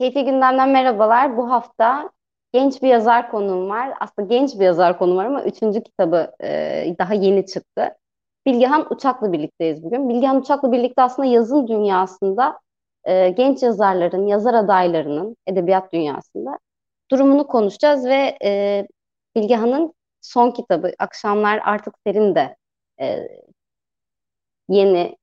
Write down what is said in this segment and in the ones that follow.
Keyfi Gündem'den merhabalar. Bu hafta genç bir yazar konuğum var. Aslında genç bir yazar konuğum var ama üçüncü kitabı e, daha yeni çıktı. Bilgehan Uçak'la birlikteyiz bugün. Bilgehan Uçak'la birlikte aslında yazın dünyasında e, genç yazarların, yazar adaylarının edebiyat dünyasında durumunu konuşacağız ve e, Bilgehan'ın son kitabı Akşamlar Artık Serin de e, yeni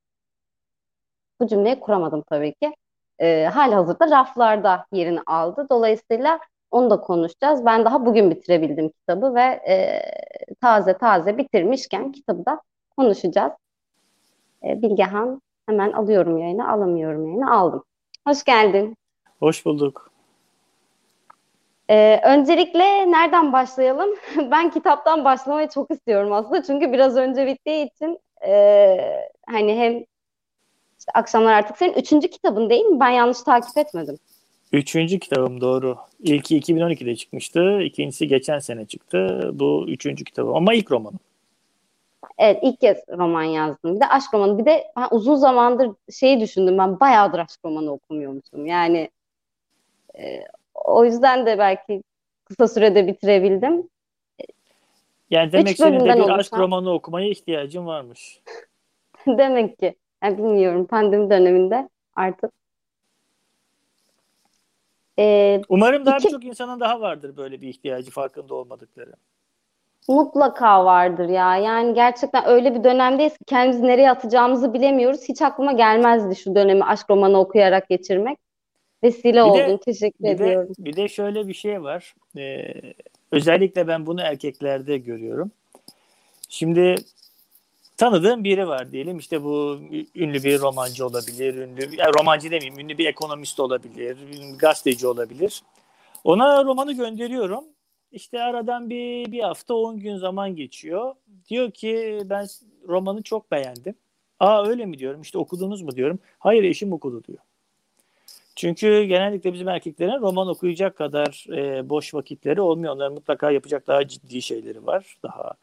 bu cümleyi kuramadım tabii ki e, hazırda raflarda yerini aldı. Dolayısıyla onu da konuşacağız. Ben daha bugün bitirebildim kitabı ve e, taze taze bitirmişken kitabı da konuşacağız. E, Bilgehan hemen alıyorum yayını, alamıyorum yayını, aldım. Hoş geldin. Hoş bulduk. Ee, öncelikle nereden başlayalım? ben kitaptan başlamayı çok istiyorum aslında. Çünkü biraz önce bittiği için e, hani hem işte Akşamlar Artık Senin üçüncü kitabın değil mi? Ben yanlış takip etmedim. Üçüncü kitabım doğru. İlki 2012'de çıkmıştı. İkincisi geçen sene çıktı. Bu üçüncü kitabım ama ilk romanım. Evet ilk kez roman yazdım. Bir de aşk romanı. Bir de ben uzun zamandır şeyi düşündüm. Ben bayağıdır aşk romanı okumuyormuşum. Yani e, o yüzden de belki kısa sürede bitirebildim. Yani demek senin de bir oluşan... aşk romanı okumaya ihtiyacın varmış. demek ki. Yani bilmiyorum pandemi döneminde artık. Ee, Umarım daha iki... birçok insanın daha vardır böyle bir ihtiyacı farkında olmadıkları. Mutlaka vardır ya. Yani gerçekten öyle bir dönemdeyiz ki kendimizi nereye atacağımızı bilemiyoruz. Hiç aklıma gelmezdi şu dönemi aşk romanı okuyarak geçirmek. Vesile bir oldun. De, Teşekkür bir ediyorum. De, bir de şöyle bir şey var. Ee, özellikle ben bunu erkeklerde görüyorum. Şimdi tanıdığım biri var diyelim işte bu ünlü bir romancı olabilir, ünlü yani romancı demeyeyim, ünlü bir ekonomist olabilir, gazeteci olabilir. Ona romanı gönderiyorum. İşte aradan bir, bir hafta 10 gün zaman geçiyor. Diyor ki ben romanı çok beğendim. Aa öyle mi diyorum işte okudunuz mu diyorum. Hayır eşim okudu diyor. Çünkü genellikle bizim erkeklerin roman okuyacak kadar e, boş vakitleri olmuyor. Onların mutlaka yapacak daha ciddi şeyleri var. Daha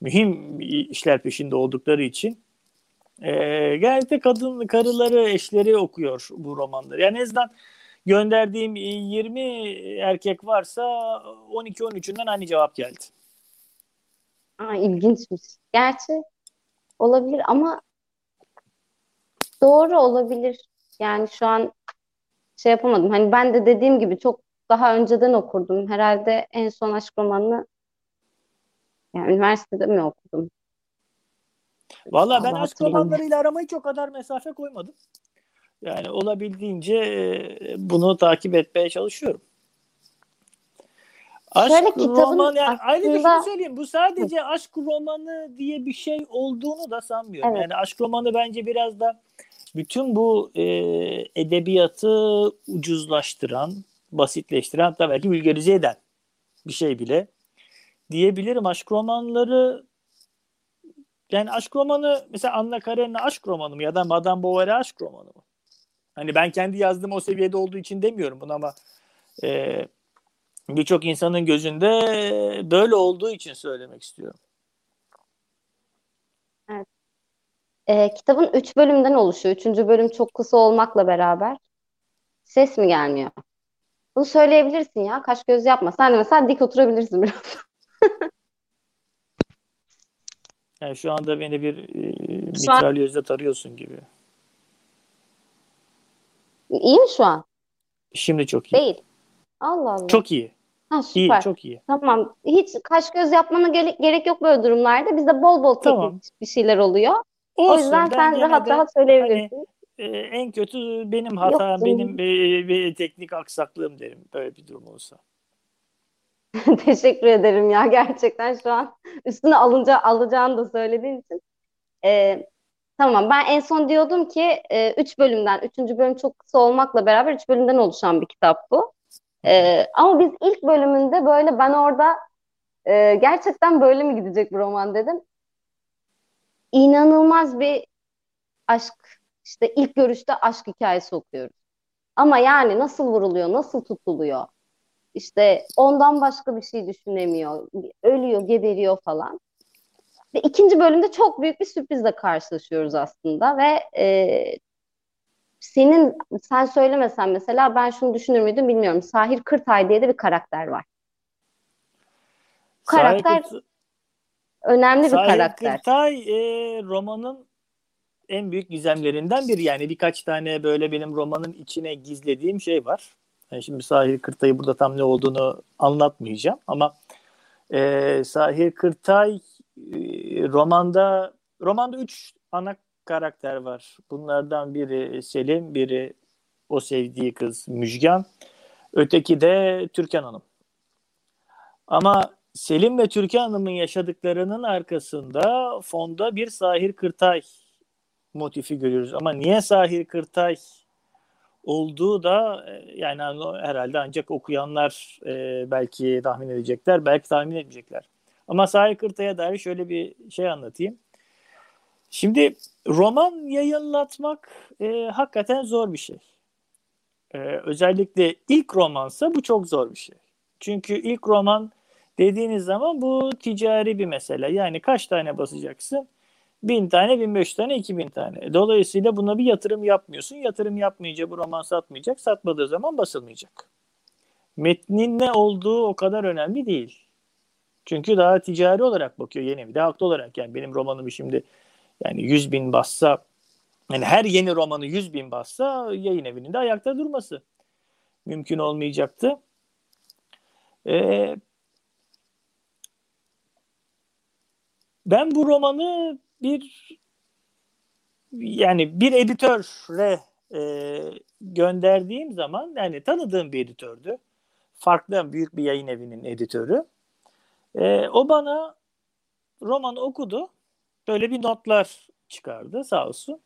mühim işler peşinde oldukları için e, genellikle kadın karıları, eşleri okuyor bu romanları. Yani en azından gönderdiğim 20 erkek varsa 12-13'ünden aynı cevap geldi. Aa, ilginçmiş. Gerçi olabilir ama doğru olabilir. Yani şu an şey yapamadım. Hani ben de dediğim gibi çok daha önceden okurdum. Herhalde en son aşk romanını yani üniversitede mi okudum? Valla ben aşk romanlarıyla aramayı çok kadar mesafe koymadım. Yani olabildiğince e, bunu takip etmeye çalışıyorum. Aşk Şöyle roman yani aslında... ayrıca şunu söyleyeyim bu sadece aşk romanı diye bir şey olduğunu da sanmıyorum. Evet. Yani aşk romanı bence biraz da bütün bu e, edebiyatı ucuzlaştıran, basitleştiren hatta belki vulgarize eden bir şey bile diyebilirim. Aşk romanları yani aşk romanı mesela Anna Karenina aşk romanı mı ya da Madame Bovary aşk romanı mı? Hani ben kendi yazdığım o seviyede olduğu için demiyorum bunu ama e, birçok insanın gözünde böyle olduğu için söylemek istiyorum. Evet. E, kitabın üç bölümden oluşuyor. Üçüncü bölüm çok kısa olmakla beraber. Ses mi gelmiyor? Bunu söyleyebilirsin ya. Kaş göz yapma. Sen de mesela dik oturabilirsin biraz. yani şu anda beni bir e, mitralyözle tarıyorsun gibi. İyi mi şu an? Şimdi çok iyi. Değil. Allah Allah. Çok iyi. Ha, süper. İyi, çok iyi. Tamam. Hiç kaş göz yapmana gerek, gerek yok böyle durumlarda. Bizde bol bol teknik tamam. bir şeyler oluyor. Olsun, o yüzden sen rahat de, rahat söyleyebilirsin. Hani, e, en kötü benim hata, yok, benim e, bir teknik aksaklığım derim böyle bir durum olsa. Teşekkür ederim ya gerçekten şu an üstüne alınca alacağını da söylediğin için. Ee, tamam ben en son diyordum ki 3 e, üç bölümden, üçüncü bölüm çok kısa olmakla beraber üç bölümden oluşan bir kitap bu. Ee, ama biz ilk bölümünde böyle ben orada e, gerçekten böyle mi gidecek bu roman dedim. İnanılmaz bir aşk işte ilk görüşte aşk hikayesi okuyoruz. Ama yani nasıl vuruluyor, nasıl tutuluyor? İşte ondan başka bir şey düşünemiyor. Ölüyor, geberiyor falan. Ve ikinci bölümde çok büyük bir sürprizle karşılaşıyoruz aslında ve e, senin sen söylemesen mesela ben şunu düşünür müydüm bilmiyorum. Sahir Kırtay diye de bir karakter var. Karakter Sahir önemli Sahir bir karakter. Kırtay e, romanın en büyük gizemlerinden biri. Yani birkaç tane böyle benim romanın içine gizlediğim şey var. Yani şimdi Sahir Kırtay'ı burada tam ne olduğunu anlatmayacağım ama e, Sahir Kırtay e, romanda romanda üç ana karakter var. Bunlardan biri Selim, biri o sevdiği kız Müjgan, öteki de Türkan Hanım. Ama Selim ve Türkan Hanım'ın yaşadıklarının arkasında fonda bir Sahir Kırtay motifi görüyoruz. Ama niye Sahir Kırtay olduğu da e, yani herhalde ancak okuyanlar e, belki tahmin edecekler, belki tahmin edecekler. Ama Sahir Kırtay'a dair şöyle bir şey anlatayım. Şimdi roman yayınlatmak e, hakikaten zor bir şey. E, özellikle ilk romansa bu çok zor bir şey. Çünkü ilk roman dediğiniz zaman bu ticari bir mesele. Yani kaç tane basacaksın? Bin tane, bin beş tane, iki bin tane. Dolayısıyla buna bir yatırım yapmıyorsun. Yatırım yapmayınca bu roman satmayacak. Satmadığı zaman basılmayacak. Metnin ne olduğu o kadar önemli değil. Çünkü daha ticari olarak bakıyor yeni bir de haklı olarak. Yani benim romanımı şimdi yani 100 bin bassa yani her yeni romanı 100 bin bassa yayın evinin de ayakta durması mümkün olmayacaktı. Ee, ben bu romanı bir yani bir editöre e, gönderdiğim zaman yani tanıdığım bir editördü. Farklı büyük bir yayın evinin editörü. E, o bana romanı okudu. Böyle bir notlar çıkardı sağ olsun.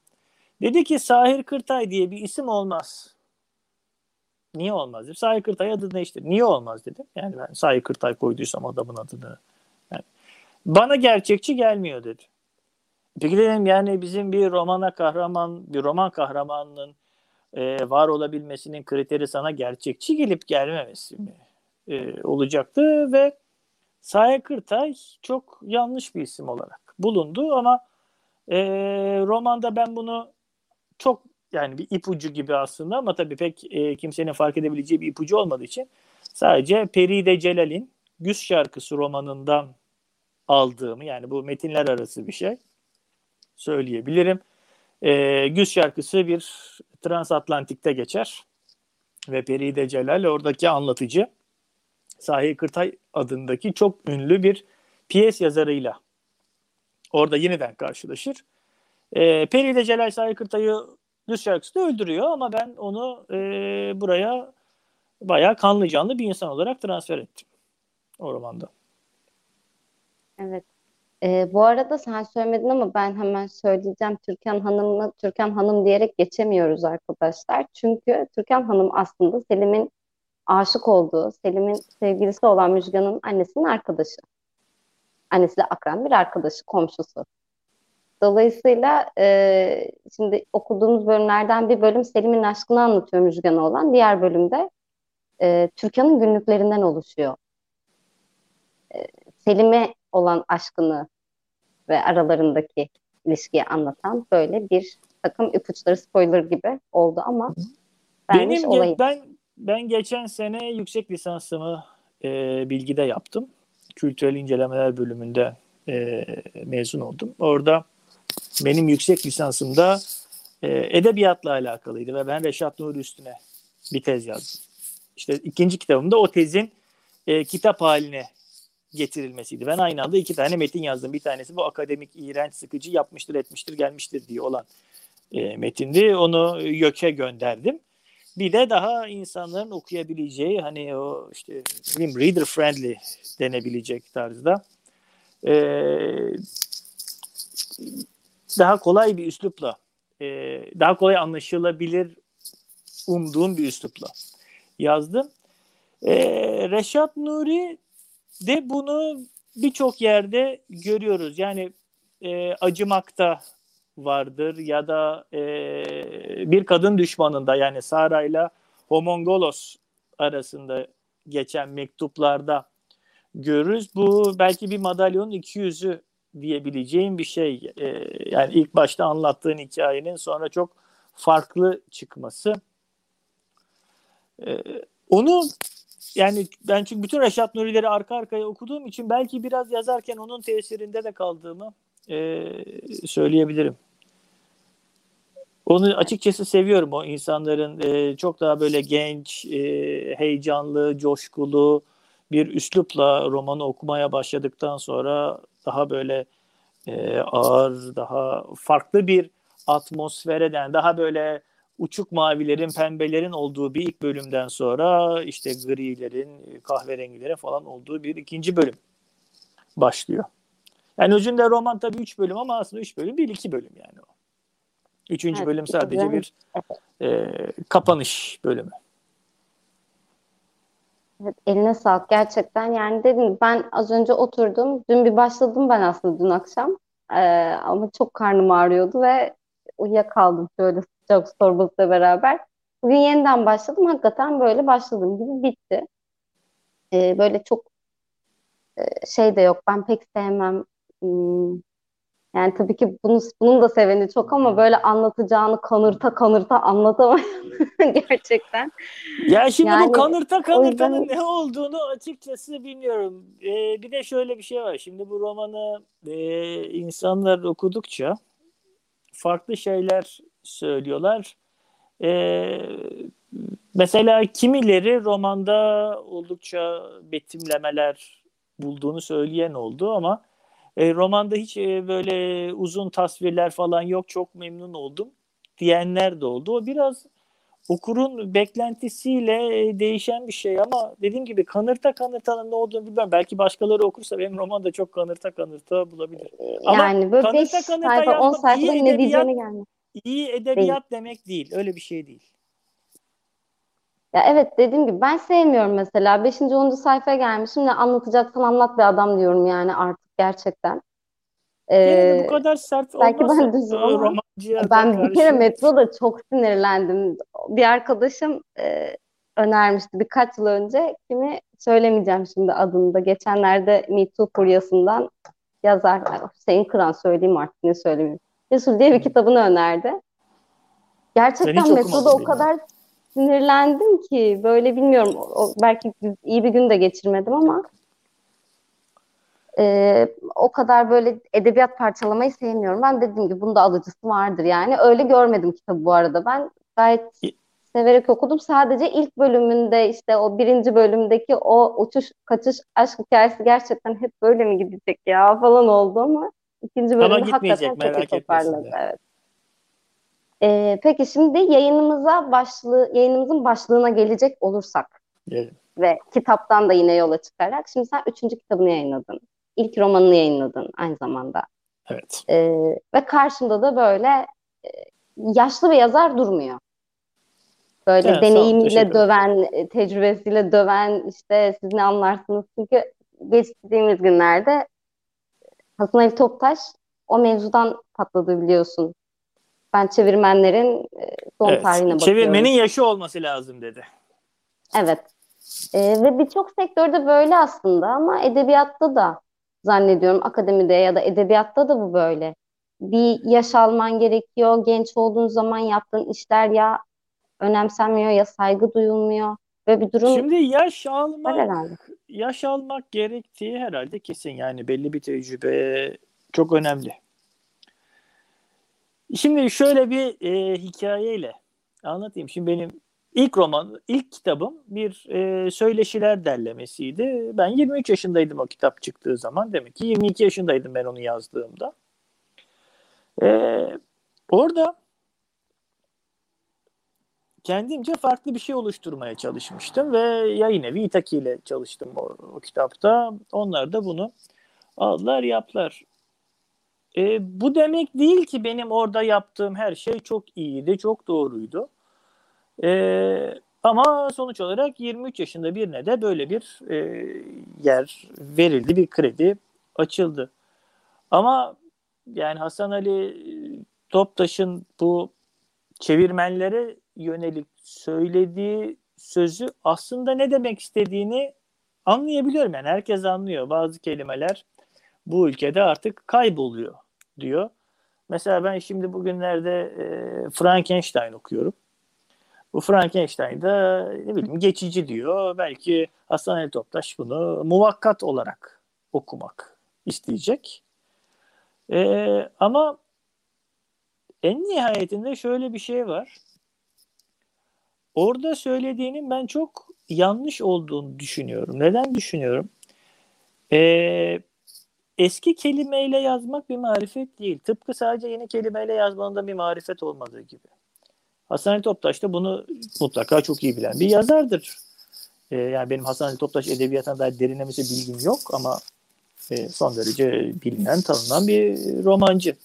Dedi ki Sahir Kırtay diye bir isim olmaz. Niye olmaz dedim. Sahir Kırtay adını değiştir. Niye olmaz dedim. Yani ben Sahir Kırtay koyduysam adamın adını. Yani bana gerçekçi gelmiyor dedi. Peki dedim yani bizim bir romana kahraman, bir roman kahramanının e, var olabilmesinin kriteri sana gerçekçi gelip gelmemesi mi e, olacaktı? Ve Saye Kırtay çok yanlış bir isim olarak bulundu ama e, romanda ben bunu çok yani bir ipucu gibi aslında ama tabii pek e, kimsenin fark edebileceği bir ipucu olmadığı için sadece Peride Celal'in Güz şarkısı romanından aldığımı yani bu metinler arası bir şey söyleyebilirim. E, Güz şarkısı bir transatlantikte geçer ve Peride Celal oradaki anlatıcı Sahi Kırtay adındaki çok ünlü bir piyes yazarıyla orada yeniden karşılaşır. E, Peride Celal Sahi Kırtay'ı Düz şarkısında öldürüyor ama ben onu e, buraya bayağı kanlı canlı bir insan olarak transfer ettim o romanda. Evet. Ee, bu arada sen söylemedin ama ben hemen söyleyeceğim. Türkan Hanım'ı Türkan Hanım diyerek geçemiyoruz arkadaşlar. Çünkü Türkan Hanım aslında Selim'in aşık olduğu, Selim'in sevgilisi olan Müjgan'ın annesinin arkadaşı. Annesiyle akran bir arkadaşı, komşusu. Dolayısıyla e, şimdi okuduğumuz bölümlerden bir bölüm Selim'in aşkını anlatıyor Müjgan'a olan. Diğer bölümde e, Türkan'ın günlüklerinden oluşuyor. E, Selim'e olan aşkını ve aralarındaki ilişkiyi anlatan böyle bir takım ipuçları spoiler gibi oldu ama Benim olayı. ben ben geçen sene yüksek lisansımı e, bilgide yaptım. Kültürel incelemeler bölümünde e, mezun oldum. Orada benim yüksek lisansımda e, edebiyatla alakalıydı ve ben Reşat Nuri üstüne bir tez yazdım. İşte ikinci kitabımda o tezin e, kitap haline getirilmesiydi. Ben aynı anda iki tane metin yazdım. Bir tanesi bu akademik, iğrenç, sıkıcı, yapmıştır, etmiştir, gelmiştir diye olan e, metindi. Onu YÖK'e gönderdim. Bir de daha insanların okuyabileceği hani o işte reader friendly denebilecek tarzda e, daha kolay bir üslupla e, daha kolay anlaşılabilir umduğum bir üslupla yazdım. E, Reşat Nuri de bunu birçok yerde görüyoruz. Yani e, acımakta vardır ya da e, bir kadın düşmanında yani Sara ile Homongolos arasında geçen mektuplarda görürüz. Bu belki bir madalyonun iki yüzü diyebileceğim bir şey. E, yani ilk başta anlattığın hikayenin sonra çok farklı çıkması. E, onu yani ben çünkü bütün Reşat Nuri'leri arka arkaya okuduğum için belki biraz yazarken onun tesirinde de kaldığımı e, söyleyebilirim. Onu açıkçası seviyorum o insanların e, çok daha böyle genç, e, heyecanlı, coşkulu bir üslupla romanı okumaya başladıktan sonra daha böyle e, ağır, daha farklı bir atmosfere daha böyle uçuk mavilerin, pembelerin olduğu bir ilk bölümden sonra işte grilerin, kahverengilerin falan olduğu bir ikinci bölüm başlıyor. Yani özünde roman tabii üç bölüm ama aslında üç bölüm değil iki bölüm yani o. Üçüncü evet, bölüm sadece bir e, kapanış bölümü. Evet, eline sağlık gerçekten yani dedim ben az önce oturdum dün bir başladım ben aslında dün akşam ee, ama çok karnım ağrıyordu ve uyuyakaldım şöyle sıcak sorbasıyla beraber. Bugün yeniden başladım hakikaten böyle başladım gibi bitti. Ee, böyle çok e, şey de yok ben pek sevmem hmm, yani tabii ki bunu, bunun da seveni çok ama böyle anlatacağını kanırta kanırta anlatamayan gerçekten. Ya şimdi yani, bu kanırta kanırtanın yüzden... ne olduğunu açıkçası bilmiyorum. Ee, bir de şöyle bir şey var. Şimdi bu romanı e, insanlar okudukça farklı şeyler söylüyorlar. Ee, mesela kimileri romanda oldukça betimlemeler bulduğunu söyleyen oldu ama e, romanda hiç e, böyle uzun tasvirler falan yok çok memnun oldum diyenler de oldu. O biraz okurun beklentisiyle e, değişen bir şey ama dediğim gibi kanırta kanırtanın ne olduğunu bilmiyorum. Belki başkaları okursa benim roman da çok kanırta kanırta bulabilir. Ama yani böyle kanırta 5 kanırta sayfa 10 sayfada ne diyeceğine gelmiyor. İyi edebiyat değil. demek değil. Öyle bir şey değil. Ya evet dediğim gibi ben sevmiyorum mesela. 5. 10. sayfaya gelmişim ne anlatacaksan anlat bir adam diyorum yani artık gerçekten. Ee, bu kadar sert belki ben düzüm ama ben bir kere metroda çok sinirlendim. Bir arkadaşım e, önermişti birkaç yıl önce. Kimi söylemeyeceğim şimdi adını da. Geçenlerde Me Too furyasından yazar Hüseyin Kıran söyleyeyim artık ne söyleyeyim. Resul diye bir kitabını önerdi. Gerçekten metroda o kadar sinirlendim ki böyle bilmiyorum o, belki iyi bir gün de geçirmedim ama e, o kadar böyle edebiyat parçalamayı sevmiyorum. Ben dediğim gibi bunda alıcısı vardır yani. Öyle görmedim kitabı bu arada. Ben gayet severek okudum. Sadece ilk bölümünde işte o birinci bölümdeki o uçuş kaçış aşk hikayesi gerçekten hep böyle mi gidecek ya falan oldu ama ikinci bölümde hakikaten çok iyi toparladı. Evet. Ee, peki şimdi yayınımıza başlığı, yayınımızın başlığına gelecek olursak Gelin. ve kitaptan da yine yola çıkarak şimdi sen üçüncü kitabını yayınladın. İlk romanını yayınladın aynı zamanda. Evet. Ee, ve karşında da böyle e, yaşlı bir yazar durmuyor. Böyle evet, deneyimiyle döven, e, tecrübesiyle döven işte siz ne anlarsınız. Çünkü geçtiğimiz günlerde Hasan Ali Toptaş o mevzudan patladı biliyorsun. Ben çevirmenlerin e, son evet, tarihine bakıyorum. Çevirmenin yaşı olması lazım dedi. Evet. Ee, ve birçok sektörde böyle aslında ama edebiyatta da zannediyorum akademide ya da edebiyatta da bu böyle. Bir yaş alman gerekiyor. Genç olduğun zaman yaptığın işler ya önemsenmiyor ya saygı duyulmuyor. Böyle bir durum Şimdi yaş almak yaş almak gerektiği herhalde kesin yani belli bir tecrübe çok önemli. Şimdi şöyle bir e, hikayeyle anlatayım. Şimdi benim ilk roman, ilk kitabım bir e, söyleşiler derlemesiydi. Ben 23 yaşındaydım o kitap çıktığı zaman. Demek ki 22 yaşındaydım ben onu yazdığımda. E, orada kendimce farklı bir şey oluşturmaya çalışmıştım ve yayın evi İtaki ile çalıştım o, o kitapta. Onlar da bunu aldılar yaptılar. E, bu demek değil ki benim orada yaptığım her şey çok iyiydi, çok doğruydu. E, ama sonuç olarak 23 yaşında birine de böyle bir e, yer verildi, bir kredi açıldı. Ama yani Hasan Ali Toptaş'ın bu çevirmenlere yönelik söylediği sözü aslında ne demek istediğini anlayabiliyorum. Yani herkes anlıyor. Bazı kelimeler bu ülkede artık kayboluyor diyor. Mesela ben şimdi bugünlerde e, Frankenstein okuyorum. Bu Frankenstein'da ne bileyim geçici diyor. Belki Hasan Ali Toptaş bunu muvakkat olarak okumak isteyecek. E, ama en nihayetinde şöyle bir şey var. Orada söylediğinin ben çok yanlış olduğunu düşünüyorum. Neden düşünüyorum? Ee, eski kelimeyle yazmak bir marifet değil. Tıpkı sadece yeni kelimeyle yazmanın da bir marifet olmadığı gibi. Hasan Ali Toptaş da bunu mutlaka çok iyi bilen bir yazardır. Ee, yani benim Hasan Ali Toptaş edebiyatına dair derinlemesi bilgim yok ama e, son derece bilinen, tanınan bir romancı.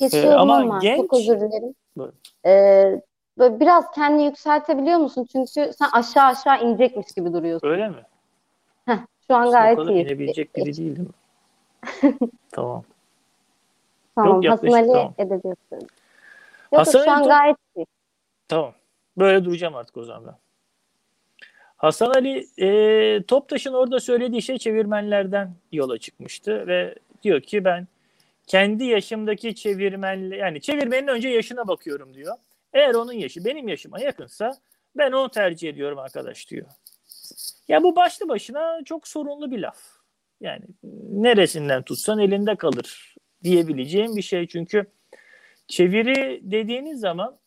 Ee, ama, ama genç... çok özür dilerim. Ee, böyle biraz kendini yükseltebiliyor musun? Çünkü sen aşağı aşağı inecekmiş gibi duruyorsun. Öyle mi? Heh, şu an gayet iyi. inebilecek biri değilim. tamam. Tamam. Yok, Hasan Ali tamam. edebiyatı. Yok, Hasan şu an gayet iyi. Tamam. Böyle duracağım artık o zaman ben. Hasan Ali e, Toptaş'ın orada söylediği şey çevirmenlerden yola çıkmıştı ve diyor ki ben kendi yaşımdaki çevirmenle yani çevirmenin önce yaşına bakıyorum diyor. Eğer onun yaşı benim yaşıma yakınsa ben onu tercih ediyorum arkadaş diyor. Ya bu başlı başına çok sorunlu bir laf. Yani neresinden tutsan elinde kalır diyebileceğim bir şey. Çünkü çeviri dediğiniz zaman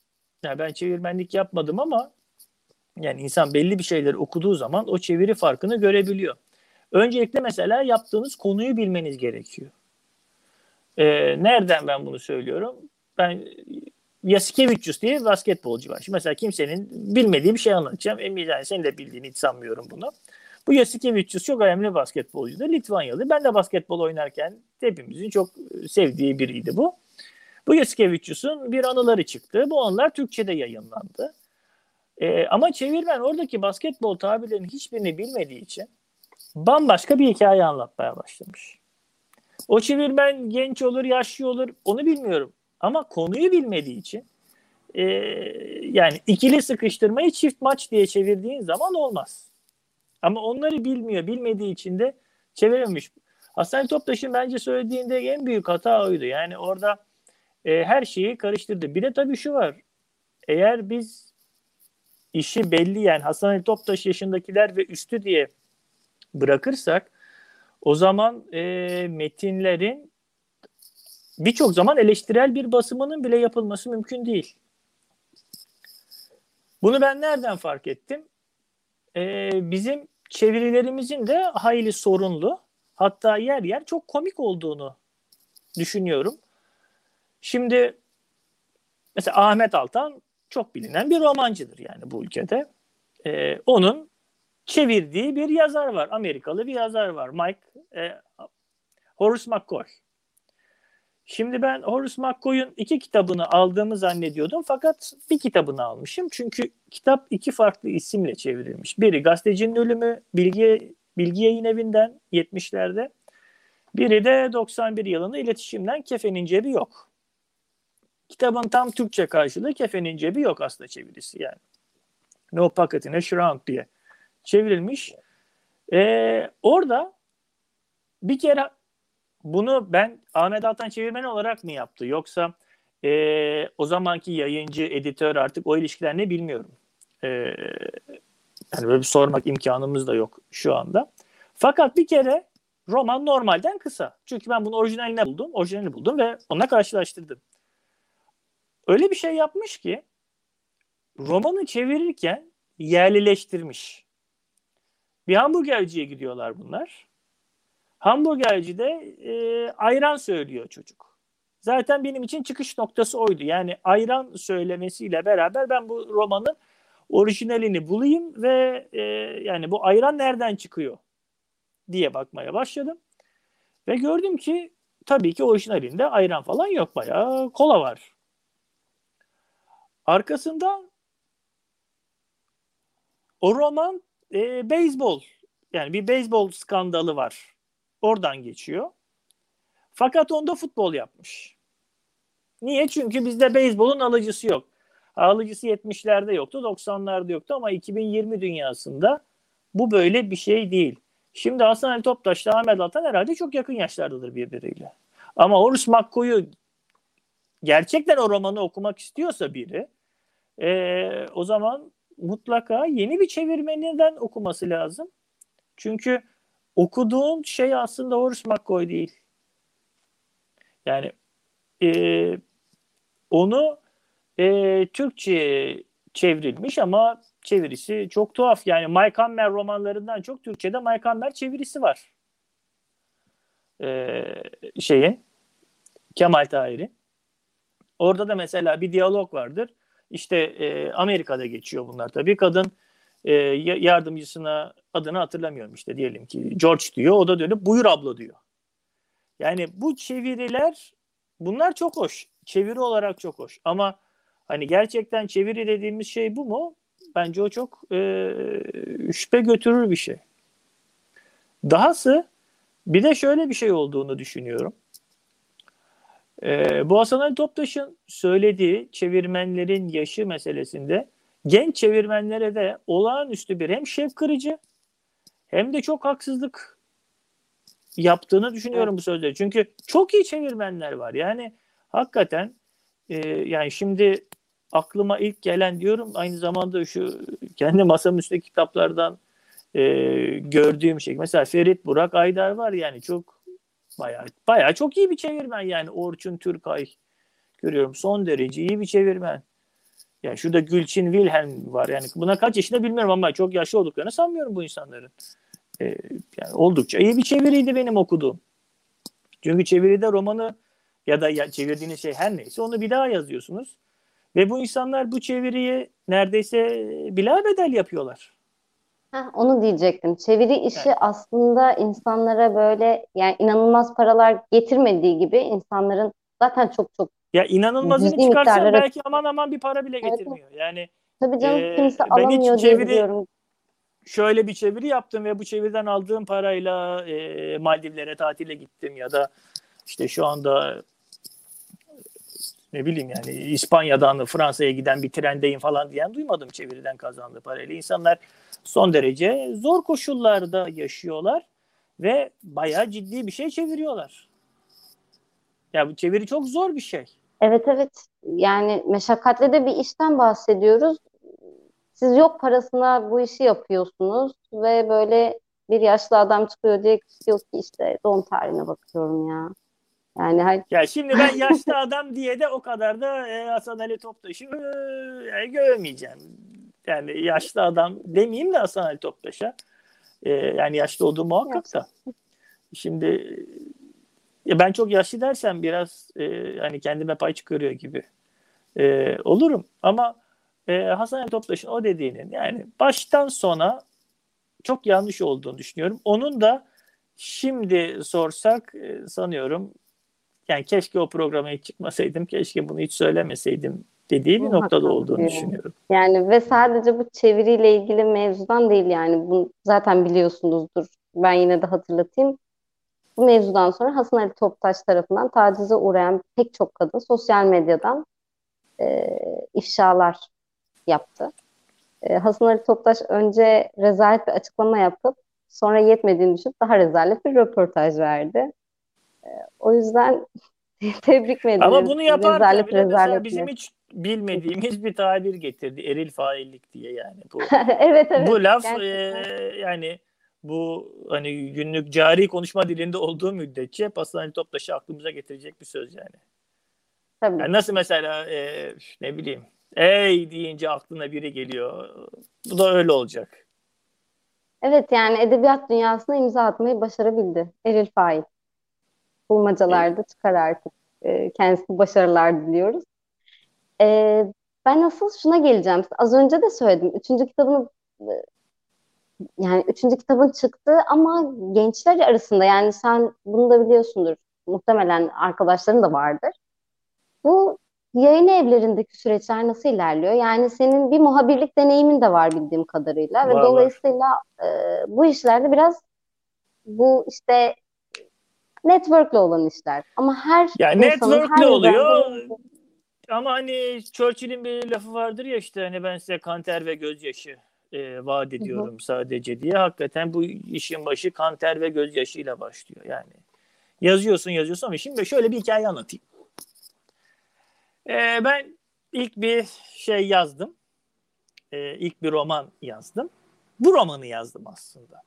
ya ben çevirmenlik yapmadım ama yani insan belli bir şeyleri okuduğu zaman o çeviri farkını görebiliyor. Öncelikle mesela yaptığınız konuyu bilmeniz gerekiyor. Ee, nereden ben bunu söylüyorum? Ben Yasikevicius diye basketbolcu var. Şimdi mesela kimsenin bilmediği bir şey anlatacağım. Emin yani senin de bildiğini hiç sanmıyorum bunu. Bu Yasikevicius çok önemli basketbolcuydu. Litvanyalı. Ben de basketbol oynarken hepimizin çok sevdiği biriydi bu. Bu Yasikevicius'un bir anıları çıktı. Bu anılar Türkçe'de yayınlandı. Ee, ama çevirmen oradaki basketbol tabirlerinin hiçbirini bilmediği için bambaşka bir hikaye anlatmaya başlamış. O çevirmen genç olur, yaşlı olur onu bilmiyorum. Ama konuyu bilmediği için e, yani ikili sıkıştırmayı çift maç diye çevirdiğin zaman olmaz. Ama onları bilmiyor. Bilmediği için de çevirememiş. Hasan Toptaş'ın bence söylediğinde en büyük hata oydu. Yani orada e, her şeyi karıştırdı. Bir de tabii şu var. Eğer biz işi belli yani Hasan Ali Toptaş yaşındakiler ve üstü diye bırakırsak o zaman e, metinlerin birçok zaman eleştirel bir basımının bile yapılması mümkün değil. Bunu ben nereden fark ettim? Ee, bizim çevirilerimizin de hayli sorunlu hatta yer yer çok komik olduğunu düşünüyorum. Şimdi mesela Ahmet Altan çok bilinen bir romancıdır yani bu ülkede. Ee, onun çevirdiği bir yazar var. Amerikalı bir yazar var. Mike e, Horace McCoy. Şimdi ben Horace McCoy'un iki kitabını aldığımı zannediyordum fakat bir kitabını almışım. Çünkü kitap iki farklı isimle çevrilmiş. Biri Gazetecinin Ölümü Bilgi, Bilgi Yayın Evi'nden 70'lerde. Biri de 91 yılında iletişimden Kefenin Cebi Yok. Kitabın tam Türkçe karşılığı Kefenin Cebi Yok aslında çevirisi yani. No Pocket in a Shroud diye çevrilmiş. Ee, orada bir kere bunu ben Ahmet Altan çevirmen olarak mı yaptı? Yoksa e, o zamanki yayıncı, editör artık o ilişkiler ne bilmiyorum. E, yani böyle bir sormak imkanımız da yok şu anda. Fakat bir kere roman normalden kısa. Çünkü ben bunu orijinaline buldum. Orijinalini buldum ve onunla karşılaştırdım. Öyle bir şey yapmış ki romanı çevirirken yerlileştirmiş. Bir hamburgerciye gidiyorlar bunlar. Hamburgercide e, ayran söylüyor çocuk. Zaten benim için çıkış noktası oydu. Yani ayran söylemesiyle beraber ben bu romanın orijinalini bulayım ve e, yani bu ayran nereden çıkıyor diye bakmaya başladım. Ve gördüm ki tabii ki orijinalinde ayran falan yok. Bayağı kola var. Arkasından o roman e, beyzbol yani bir beyzbol skandalı var Oradan geçiyor. Fakat onda futbol yapmış. Niye? Çünkü bizde beyzbolun alıcısı yok. Alıcısı 70'lerde yoktu, 90'larda yoktu ama 2020 dünyasında bu böyle bir şey değil. Şimdi Hasan Ali Toptaş ile Ahmet Altan herhalde çok yakın yaşlardadır birbiriyle. Ama Horus McCoy'u gerçekten o romanı okumak istiyorsa biri e, o zaman mutlaka yeni bir çevirmeninden okuması lazım. Çünkü okuduğun şey aslında Horace McCoy değil. Yani e, onu e, Türkçe'ye çevrilmiş ama çevirisi çok tuhaf. Yani Mike Hammer romanlarından çok Türkçe'de Mike Hammer çevirisi var. E, şeyin Kemal Tahir'in. Orada da mesela bir diyalog vardır. İşte e, Amerika'da geçiyor bunlar tabii. Kadın e, yardımcısına adını hatırlamıyorum işte diyelim ki George diyor. O da dönüp buyur abla diyor. Yani bu çeviriler bunlar çok hoş. Çeviri olarak çok hoş. Ama hani gerçekten çeviri dediğimiz şey bu mu? Bence o çok e, şüphe götürür bir şey. Dahası bir de şöyle bir şey olduğunu düşünüyorum. E, bu Hasan Ali Toptaş'ın söylediği çevirmenlerin yaşı meselesinde genç çevirmenlere de olağanüstü bir hem şef hem de çok haksızlık yaptığını düşünüyorum evet. bu sözleri. Çünkü çok iyi çevirmenler var. Yani hakikaten e, yani şimdi aklıma ilk gelen diyorum aynı zamanda şu kendi masamın üstündeki kitaplardan e, gördüğüm şey. Mesela Ferit Burak Aydar var yani çok bayağı bayağı çok iyi bir çevirmen yani Orçun Türkay görüyorum son derece iyi bir çevirmen. Yani şurada Gülçin Wilhelm var. Yani buna kaç yaşında bilmiyorum ama çok yaşlı olduklarını sanmıyorum bu insanların. Ee, yani oldukça iyi bir çeviriydi benim okuduğum. Çünkü çeviride romanı ya da ya çevirdiğiniz şey her neyse onu bir daha yazıyorsunuz. Ve bu insanlar bu çeviriyi neredeyse bila bedel yapıyorlar. Heh, onu diyecektim. Çeviri işi evet. aslında insanlara böyle yani inanılmaz paralar getirmediği gibi insanların zaten çok çok ya inanılmazını çıkarsan miktarları... belki aman aman bir para bile getirmiyor. Yani Tabii canım e, kimse alamıyor diye biliyorum. Şöyle bir çeviri yaptım ve bu çeviriden aldığım parayla e, Maldivlere tatile gittim ya da işte şu anda ne bileyim yani İspanya'dan Fransa'ya giden bir trendeyim falan diyen duymadım çeviriden kazandığı parayla. İnsanlar son derece zor koşullarda yaşıyorlar ve bayağı ciddi bir şey çeviriyorlar. Ya bu çeviri çok zor bir şey. Evet evet. Yani meşakkatli de bir işten bahsediyoruz. Siz yok parasına bu işi yapıyorsunuz ve böyle bir yaşlı adam çıkıyor diye diyor ki işte doğum tarihine bakıyorum ya. Yani hay- ya şimdi ben yaşlı adam diye de o kadar da e, Hasan Ali Toptaş'ı e, görmeyeceğim. Yani yaşlı adam demeyeyim de Hasan Ali Toptaş'a. E, yani yaşlı olduğu muhakkak da. Şimdi ya ben çok yaşlı dersem biraz e, hani kendime pay çıkarıyor gibi e, olurum. Ama e, Hasan Ali Toptaş'ın o dediğinin yani baştan sona çok yanlış olduğunu düşünüyorum. Onun da şimdi sorsak e, sanıyorum yani keşke o programa hiç çıkmasaydım, keşke bunu hiç söylemeseydim dediği bir noktada olduğunu düşünüyorum. Yani ve sadece bu çeviriyle ilgili mevzudan değil yani bunu zaten biliyorsunuzdur. Ben yine de hatırlatayım. Bu mevzudan sonra Hasan Ali Toptaş tarafından tacize uğrayan pek çok kadın sosyal medyadan e, ifşalar yaptı. E, Hasan Ali Toptaş önce rezalet bir açıklama yapıp sonra yetmediğini düşünüp daha rezalet bir röportaj verdi. E, o yüzden tebrik mi Ama bunu yaparken rezalet, bile rezalet bizim hiç bilmediğimiz bir tabir getirdi. Eril faillik diye yani. Bu, evet evet. Bu laf e, yani bu hani günlük cari konuşma dilinde olduğu müddetçe Hasan Toptaş'ı aklımıza getirecek bir söz yani. Tabii. Yani nasıl mesela e, ne bileyim ey deyince aklına biri geliyor. Bu da öyle olacak. Evet yani edebiyat dünyasına imza atmayı başarabildi. Eril Fail. Bulmacalarda evet. çıkar artık. E, kendisine başarılar diliyoruz. E, ben asıl şuna geleceğim. Az önce de söyledim. Üçüncü kitabını yani üçüncü kitabın çıktı ama gençler arasında yani sen bunu da biliyorsundur. Muhtemelen arkadaşların da vardır. Bu yayın evlerindeki süreçler nasıl ilerliyor? Yani senin bir muhabirlik deneyimin de var bildiğim kadarıyla var, ve dolayısıyla e, bu işlerde biraz bu işte network'le olan işler. Ama her ya network'le oluyor. Ama hani Churchill'in bir lafı vardır ya işte hani ben size kanter ve gözyaşı e, vaat ediyorum sadece diye. Hakikaten bu işin başı kanter ve gözyaşıyla başlıyor yani. Yazıyorsun yazıyorsun ama şimdi şöyle bir hikaye anlatayım. Ee, ben ilk bir şey yazdım. Ee, ilk bir roman yazdım. Bu romanı yazdım aslında.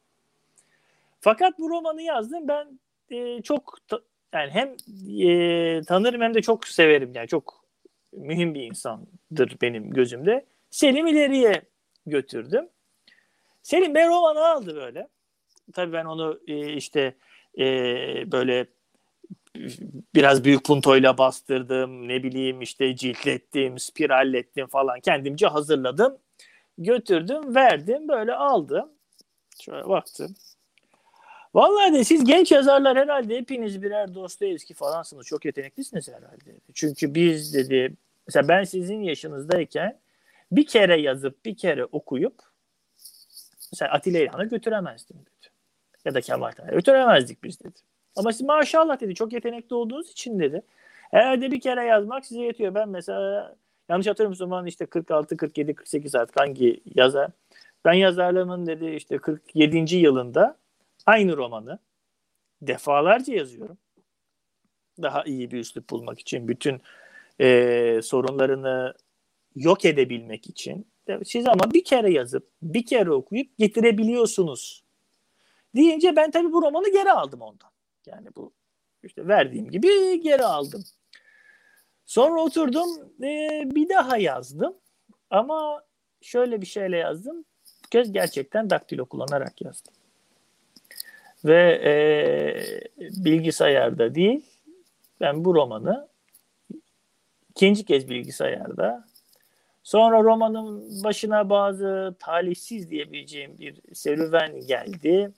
Fakat bu romanı yazdım ben e, çok ta, yani hem e, tanırım hem de çok severim yani çok mühim bir insandır benim gözümde. Selim ileriye götürdüm. Selim Bey romanı aldı böyle. Tabii ben onu e, işte e, böyle biraz büyük puntoyla bastırdım. Ne bileyim işte ciltlettim, spirallettim falan. Kendimce hazırladım. Götürdüm, verdim. Böyle aldım. Şöyle baktım. Vallahi de siz genç yazarlar herhalde hepiniz birer Dostoyevski falansınız. Çok yeteneklisiniz herhalde. Çünkü biz dedi mesela ben sizin yaşınızdayken bir kere yazıp bir kere okuyup mesela Atilla İlhan'ı götüremezdim dedi. Ya da Kemal Tahir'i götüremezdik biz dedi. Ama siz maşallah dedi çok yetenekli olduğunuz için dedi. Herhalde bir kere yazmak size yetiyor. Ben mesela yanlış hatırlamıyorum zaman işte 46, 47, 48 saat hangi yazar. Ben yazarlığımın dedi işte 47. yılında aynı romanı defalarca yazıyorum. Daha iyi bir üslup bulmak için, bütün e, sorunlarını yok edebilmek için. Siz ama bir kere yazıp, bir kere okuyup getirebiliyorsunuz. Deyince ben tabii bu romanı geri aldım ondan. Yani bu işte verdiğim gibi geri aldım. Sonra oturdum e, bir daha yazdım. Ama şöyle bir şeyle yazdım. Bu kez gerçekten daktilo kullanarak yazdım. Ve e, bilgisayarda değil ben bu romanı ikinci kez bilgisayarda sonra romanın başına bazı talihsiz diyebileceğim bir serüven geldi.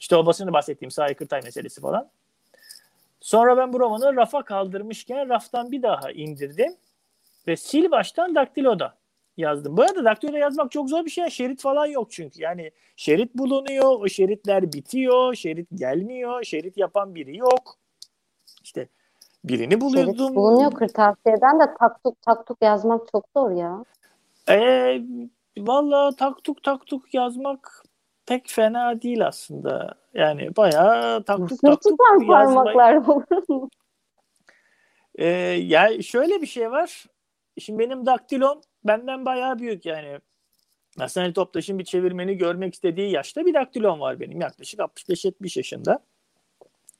İşte o basını bahsettiğim Sahi Kırtay meselesi falan. Sonra ben bu romanı rafa kaldırmışken raftan bir daha indirdim ve sil baştan daktiloda yazdım. Bu arada daktiloda yazmak çok zor bir şey. Şerit falan yok çünkü. Yani şerit bulunuyor, o şeritler bitiyor, şerit gelmiyor, şerit yapan biri yok. Birini buluyordum. Şerit bulunuyor kırtasiyeden de taktuk taktuk yazmak çok zor ya. Ee, Valla taktuk taktuk yazmak pek fena değil aslında. Yani bayağı taktuk taktuk parmaklar mu? Ee, yani şöyle bir şey var. Şimdi benim daktilom benden bayağı büyük yani. Hasan Toptaş'ın bir çevirmeni görmek istediği yaşta bir daktilom var benim. Yaklaşık 65-70 yaşında.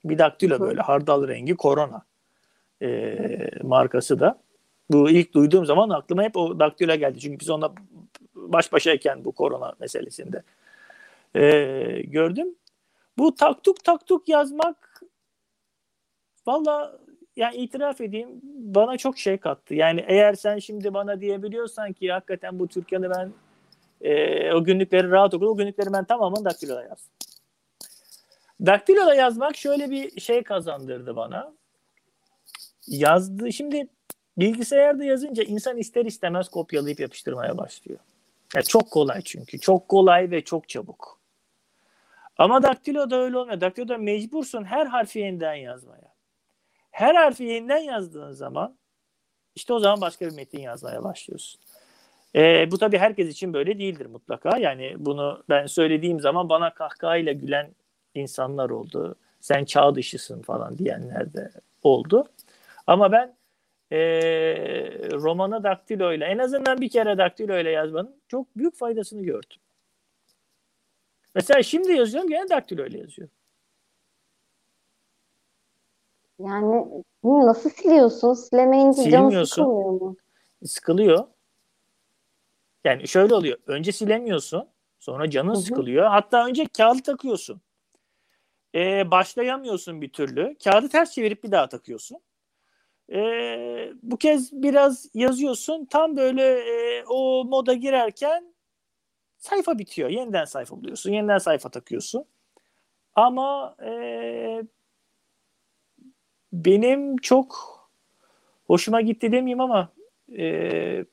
Bir daktilo böyle hardal rengi korona e, markası da. Bu ilk duyduğum zaman aklıma hep o daktilo geldi. Çünkü biz onunla baş başayken bu korona meselesinde e, gördüm. Bu taktuk taktuk yazmak valla yani itiraf edeyim bana çok şey kattı. Yani eğer sen şimdi bana diyebiliyorsan ki hakikaten bu Türkiye'de ben e, o günlükleri rahat okudum. O günlükleri ben tamamen daktiloda yazdım. Daktiloda yazmak şöyle bir şey kazandırdı bana. Yazdı. Şimdi bilgisayarda yazınca insan ister istemez kopyalayıp yapıştırmaya başlıyor. Yani çok kolay çünkü. Çok kolay ve çok çabuk. Ama daktiloda öyle olmuyor. Daktiloda mecbursun her harfi yeniden yazmaya. Her harfi yeniden yazdığın zaman işte o zaman başka bir metin yazmaya başlıyorsun. E, bu tabii herkes için böyle değildir mutlaka. Yani bunu ben söylediğim zaman bana kahkahayla gülen insanlar oldu. Sen çağ dışısın falan diyenler de oldu. Ama ben e, romanı daktiloyla en azından bir kere daktiloyla yazmanın çok büyük faydasını gördüm. Mesela şimdi yazıyorum gene daktiloyla yazıyorum. Yani nasıl siliyorsun? Silemeyince canı sıkılmıyor mu? Sıkılıyor. Yani şöyle oluyor. Önce silemiyorsun. Sonra canın Hı-hı. sıkılıyor. Hatta önce kağıdı takıyorsun. Ee, başlayamıyorsun bir türlü. Kağıdı ters çevirip bir daha takıyorsun. Ee, bu kez biraz yazıyorsun. Tam böyle e, o moda girerken sayfa bitiyor. Yeniden sayfa buluyorsun. Yeniden sayfa takıyorsun. Ama e, benim çok hoşuma gitti demeyeyim ama e,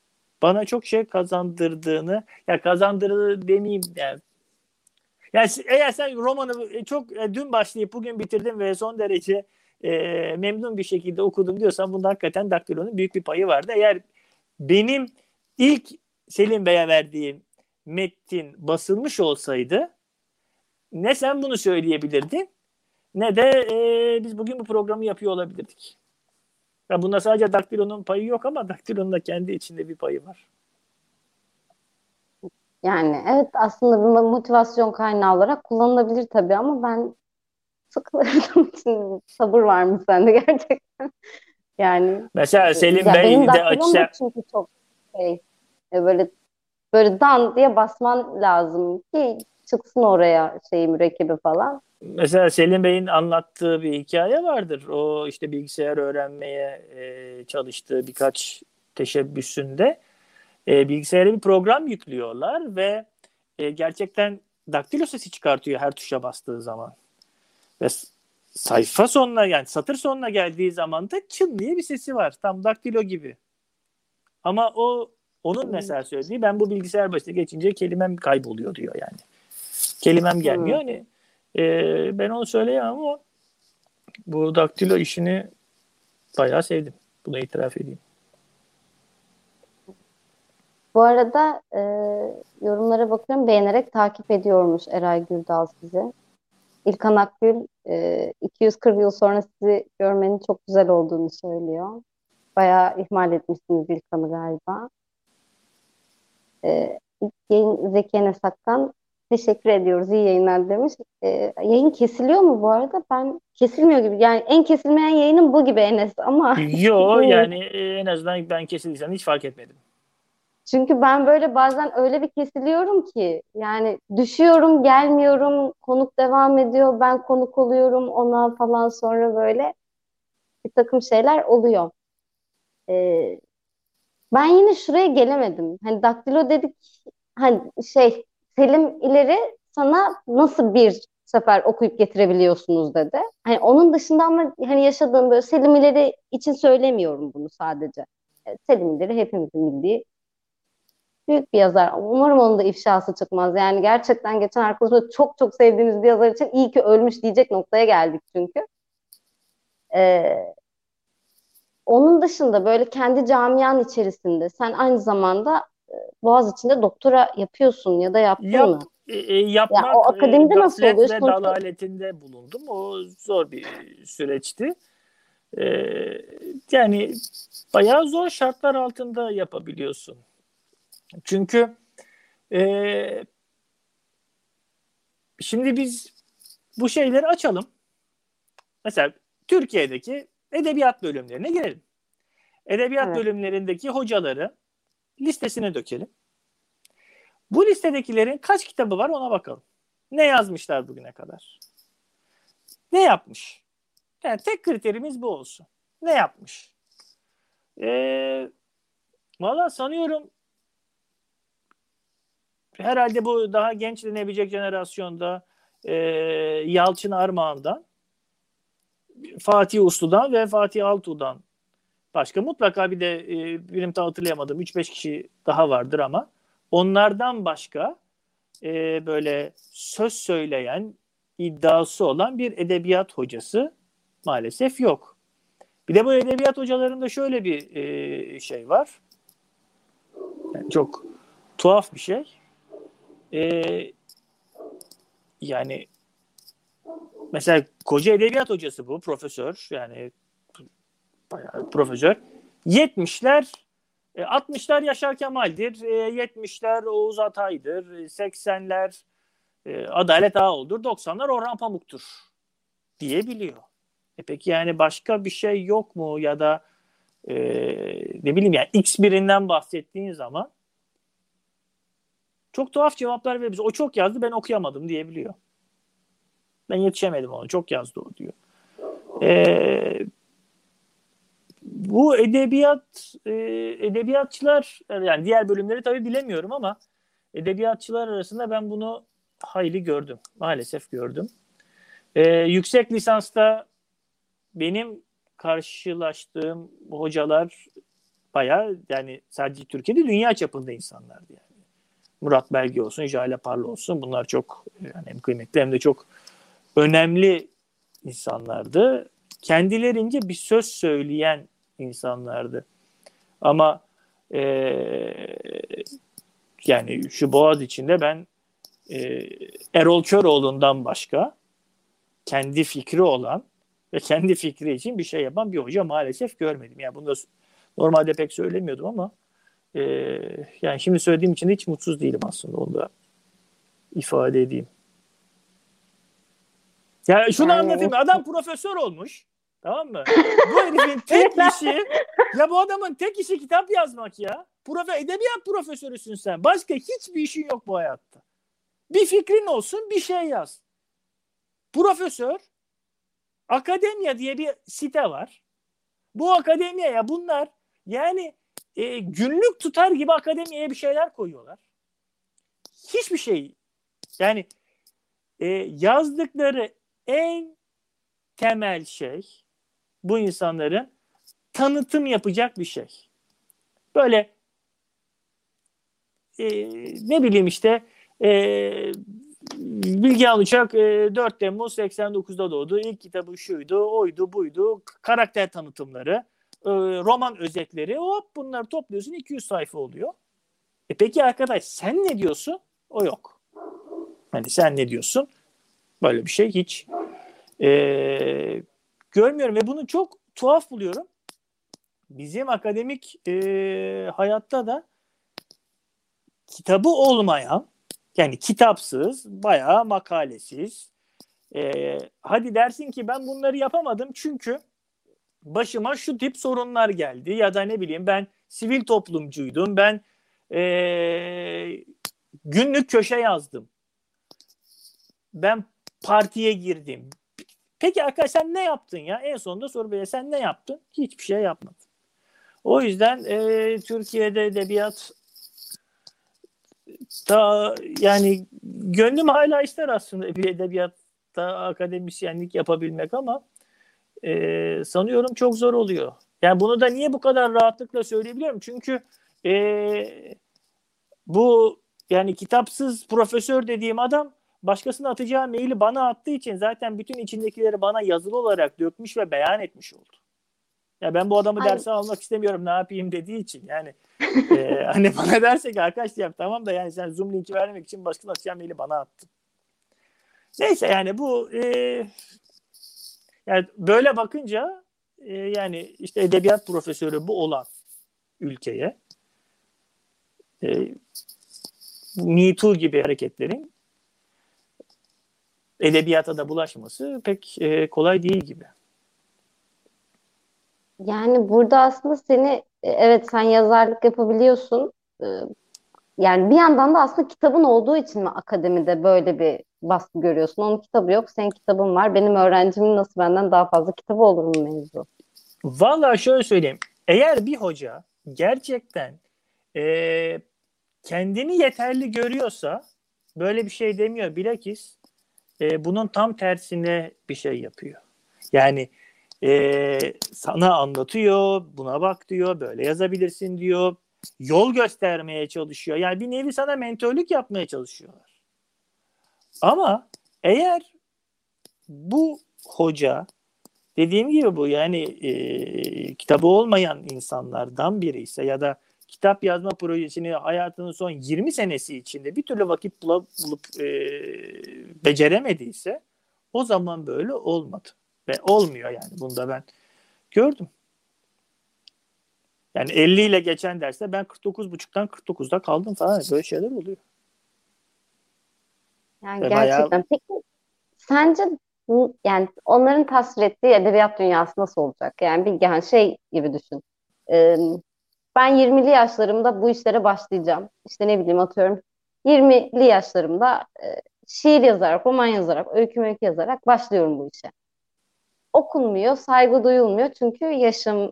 bana çok şey kazandırdığını ya kazandırdı demeyeyim yani yani eğer sen romanı çok e, dün başlayıp bugün bitirdim ve son derece e, memnun bir şekilde okudum diyorsan bunda hakikaten Daktilo'nun büyük bir payı vardı. Eğer benim ilk Selim Bey'e verdiğim metin basılmış olsaydı ne sen bunu söyleyebilirdin ne de e, biz bugün bu programı yapıyor olabilirdik. Ya bunda sadece daktilonun payı yok ama daktilonun da kendi içinde bir payı var. Yani evet aslında motivasyon kaynağı olarak kullanılabilir tabii ama ben sıkılırdım için sabır var mı sende gerçekten? Yani mesela Selim ya Bey de açsa çünkü çok şey e, böyle böyle dan diye basman lazım ki çıksın oraya şey mürekkebi falan. Mesela Selim Bey'in anlattığı bir hikaye vardır. O işte bilgisayar öğrenmeye e, çalıştığı birkaç teşebbüsünde e, bilgisayara bir program yüklüyorlar ve e, gerçekten daktilo sesi çıkartıyor her tuşa bastığı zaman. Ve sayfa sonuna yani satır sonuna geldiği zaman da çın diye bir sesi var. Tam daktilo gibi. Ama o onun mesela söylediği ben bu bilgisayar başına geçince kelimem kayboluyor diyor yani. Kelimem gelmiyor. Hani e, ben onu söyleyemem ama bu daktilo işini bayağı sevdim. Bunu itiraf edeyim. Bu arada e, yorumlara bakıyorum. Beğenerek takip ediyormuş Eray Gürdal sizi. İlkan Akgül e, 240 yıl sonra sizi görmenin çok güzel olduğunu söylüyor. Bayağı ihmal etmişsiniz İlkan'ı galiba. E, Zeki Enes Akkan teşekkür ediyoruz iyi yayınlar demiş. E, yayın kesiliyor mu bu arada? Ben kesilmiyor gibi. Yani en kesilmeyen yayının bu gibi Enes ama. Yo yani en azından ben kesildiysem hiç fark etmedim. Çünkü ben böyle bazen öyle bir kesiliyorum ki yani düşüyorum, gelmiyorum, konuk devam ediyor, ben konuk oluyorum ona falan sonra böyle bir takım şeyler oluyor. Ee, ben yine şuraya gelemedim. Hani daktilo dedik hani şey Selim ileri sana nasıl bir sefer okuyup getirebiliyorsunuz dedi. Hani onun dışında ama hani yaşadığım böyle Selim ileri için söylemiyorum bunu sadece. Selim ileri hepimizin bildiği büyük bir yazar. Umarım onun da ifşası çıkmaz. Yani gerçekten geçen arkadaşımla çok çok sevdiğimiz bir yazar için iyi ki ölmüş diyecek noktaya geldik çünkü. Ee, onun dışında böyle kendi camian içerisinde sen aynı zamanda e, Boğaz içinde doktora yapıyorsun ya da yaptın Yap, mı? E, e yapmak, yani o akademide e, nasıl oluyor? ve dalaletinde bulundum. O zor bir süreçti. E, yani bayağı zor şartlar altında yapabiliyorsun. Çünkü e, şimdi biz bu şeyleri açalım. Mesela Türkiye'deki edebiyat bölümlerine girelim. Edebiyat evet. bölümlerindeki hocaları listesine dökelim. Bu listedekilerin kaç kitabı var ona bakalım. Ne yazmışlar bugüne kadar? Ne yapmış? Yani tek kriterimiz bu olsun. Ne yapmış? Ee, Valla sanıyorum herhalde bu daha genç denebilecek jenerasyonda e, Yalçın Armağan'dan Fatih Uslu'dan ve Fatih Altuğ'dan başka mutlaka bir de e, benim tam hatırlayamadım 3-5 kişi daha vardır ama onlardan başka e, böyle söz söyleyen iddiası olan bir edebiyat hocası maalesef yok. Bir de bu edebiyat hocalarında şöyle bir e, şey var. Yani çok tuhaf bir şey. E, yani mesela koca edebiyat hocası bu profesör yani bayağı profesör 70'ler 60'lar e, Yaşar Kemal'dir, 70'ler e, Oğuz Atay'dır, 80'ler e, Adalet Ağol'dur, 90'lar Orhan Pamuk'tur diyebiliyor. E peki yani başka bir şey yok mu ya da e, ne bileyim yani X birinden bahsettiğin zaman çok tuhaf cevaplar veriyor. O çok yazdı ben okuyamadım diyebiliyor. Ben yetişemedim ona. Çok yazdı o diyor. Ee, bu edebiyat e, edebiyatçılar yani diğer bölümleri tabii bilemiyorum ama edebiyatçılar arasında ben bunu hayli gördüm. Maalesef gördüm. Ee, yüksek lisansta benim karşılaştığım hocalar bayağı yani sadece Türkiye'de dünya çapında insanlardı yani. Murat Belge olsun, Jale Parlı olsun. Bunlar çok yani hem kıymetli hem de çok önemli insanlardı. Kendilerince bir söz söyleyen insanlardı. Ama e, yani şu Boğaz içinde ben e, Erol Köroğlu'ndan başka kendi fikri olan ve kendi fikri için bir şey yapan bir hoca maalesef görmedim. Yani bunu da normalde pek söylemiyordum ama e, yani şimdi söylediğim için hiç mutsuz değilim aslında onu da ifade edeyim. Ya şunu yani, anlatayım. Adam profesör olmuş. Tamam mı? Bu herifin tek işi ya bu adamın tek işi kitap yazmak ya. Profe, edebiyat profesörüsün sen. Başka hiçbir işin yok bu hayatta. Bir fikrin olsun bir şey yaz. Profesör Akademya diye bir site var. Bu akademiyaya bunlar yani e, günlük tutar gibi akademiyaya bir şeyler koyuyorlar. Hiçbir şey yani e, yazdıkları en temel şey bu insanların tanıtım yapacak bir şey. Böyle e, ne bileyim işte e, Bilgehan Uçak e, 4 Temmuz 89'da doğdu. İlk kitabı şuydu, oydu, buydu. Karakter tanıtımları, e, roman özetleri hop bunları topluyorsun 200 sayfa oluyor. E peki arkadaş sen ne diyorsun? O yok. Hani sen ne diyorsun? Böyle bir şey hiç e, görmüyorum ve bunu çok tuhaf buluyorum. Bizim akademik e, hayatta da kitabı olmayan yani kitapsız, bayağı makalesiz. E, hadi dersin ki ben bunları yapamadım çünkü başıma şu tip sorunlar geldi ya da ne bileyim ben sivil toplumcuydum ben e, günlük köşe yazdım ben partiye girdim Peki arkadaşlar ne yaptın ya? En sonunda soru böyle sen ne yaptın? Hiçbir şey yapmadın. O yüzden e, Türkiye'de edebiyat da yani gönlüm hala ister aslında bir edebiyatta akademisyenlik yapabilmek ama e, sanıyorum çok zor oluyor. Yani bunu da niye bu kadar rahatlıkla söyleyebiliyorum? Çünkü e, bu yani kitapsız profesör dediğim adam başkasına atacağı maili bana attığı için zaten bütün içindekileri bana yazılı olarak dökmüş ve beyan etmiş oldu. Ya ben bu adamı Aynen. derse almak istemiyorum ne yapayım dediği için yani e, hani bana derse ki arkadaş ya tamam da yani sen Zoom linki vermek için başkasına atacağı maili bana attın. Neyse yani bu e, yani böyle bakınca e, yani işte edebiyat profesörü bu olan ülkeye e, Me Too gibi hareketlerin edebiyata da bulaşması pek e, kolay değil gibi. Yani burada aslında seni e, evet sen yazarlık yapabiliyorsun. E, yani bir yandan da aslında kitabın olduğu için mi akademide böyle bir baskı görüyorsun? Onun kitabı yok, senin kitabın var. Benim öğrencimin nasıl benden daha fazla kitabı olur mu mevzu? Valla şöyle söyleyeyim. Eğer bir hoca gerçekten e, kendini yeterli görüyorsa böyle bir şey demiyor. Bilakis e, bunun tam tersine bir şey yapıyor. Yani e, sana anlatıyor, buna bak diyor, böyle yazabilirsin diyor, yol göstermeye çalışıyor. Yani bir nevi sana mentörlük yapmaya çalışıyorlar. Ama eğer bu hoca dediğim gibi bu yani e, kitabı olmayan insanlardan biri ise ya da kitap yazma projesini hayatının son 20 senesi içinde bir türlü vakit bulup, bulup e, beceremediyse o zaman böyle olmadı. Ve olmuyor yani. Bunu da ben gördüm. Yani 50 ile geçen derste ben 49.5'tan 49'da kaldım falan. Böyle şeyler oluyor. Yani Ve gerçekten. Bayağı... Peki sence yani onların tasvir ettiği edebiyat dünyası nasıl olacak? Yani bir yani şey gibi düşün. Ee, ben 20'li yaşlarımda bu işlere başlayacağım. İşte ne bileyim atıyorum 20'li yaşlarımda e, şiir yazarak, roman yazarak, öykü öykü yazarak başlıyorum bu işe. Okunmuyor, saygı duyulmuyor çünkü yaşım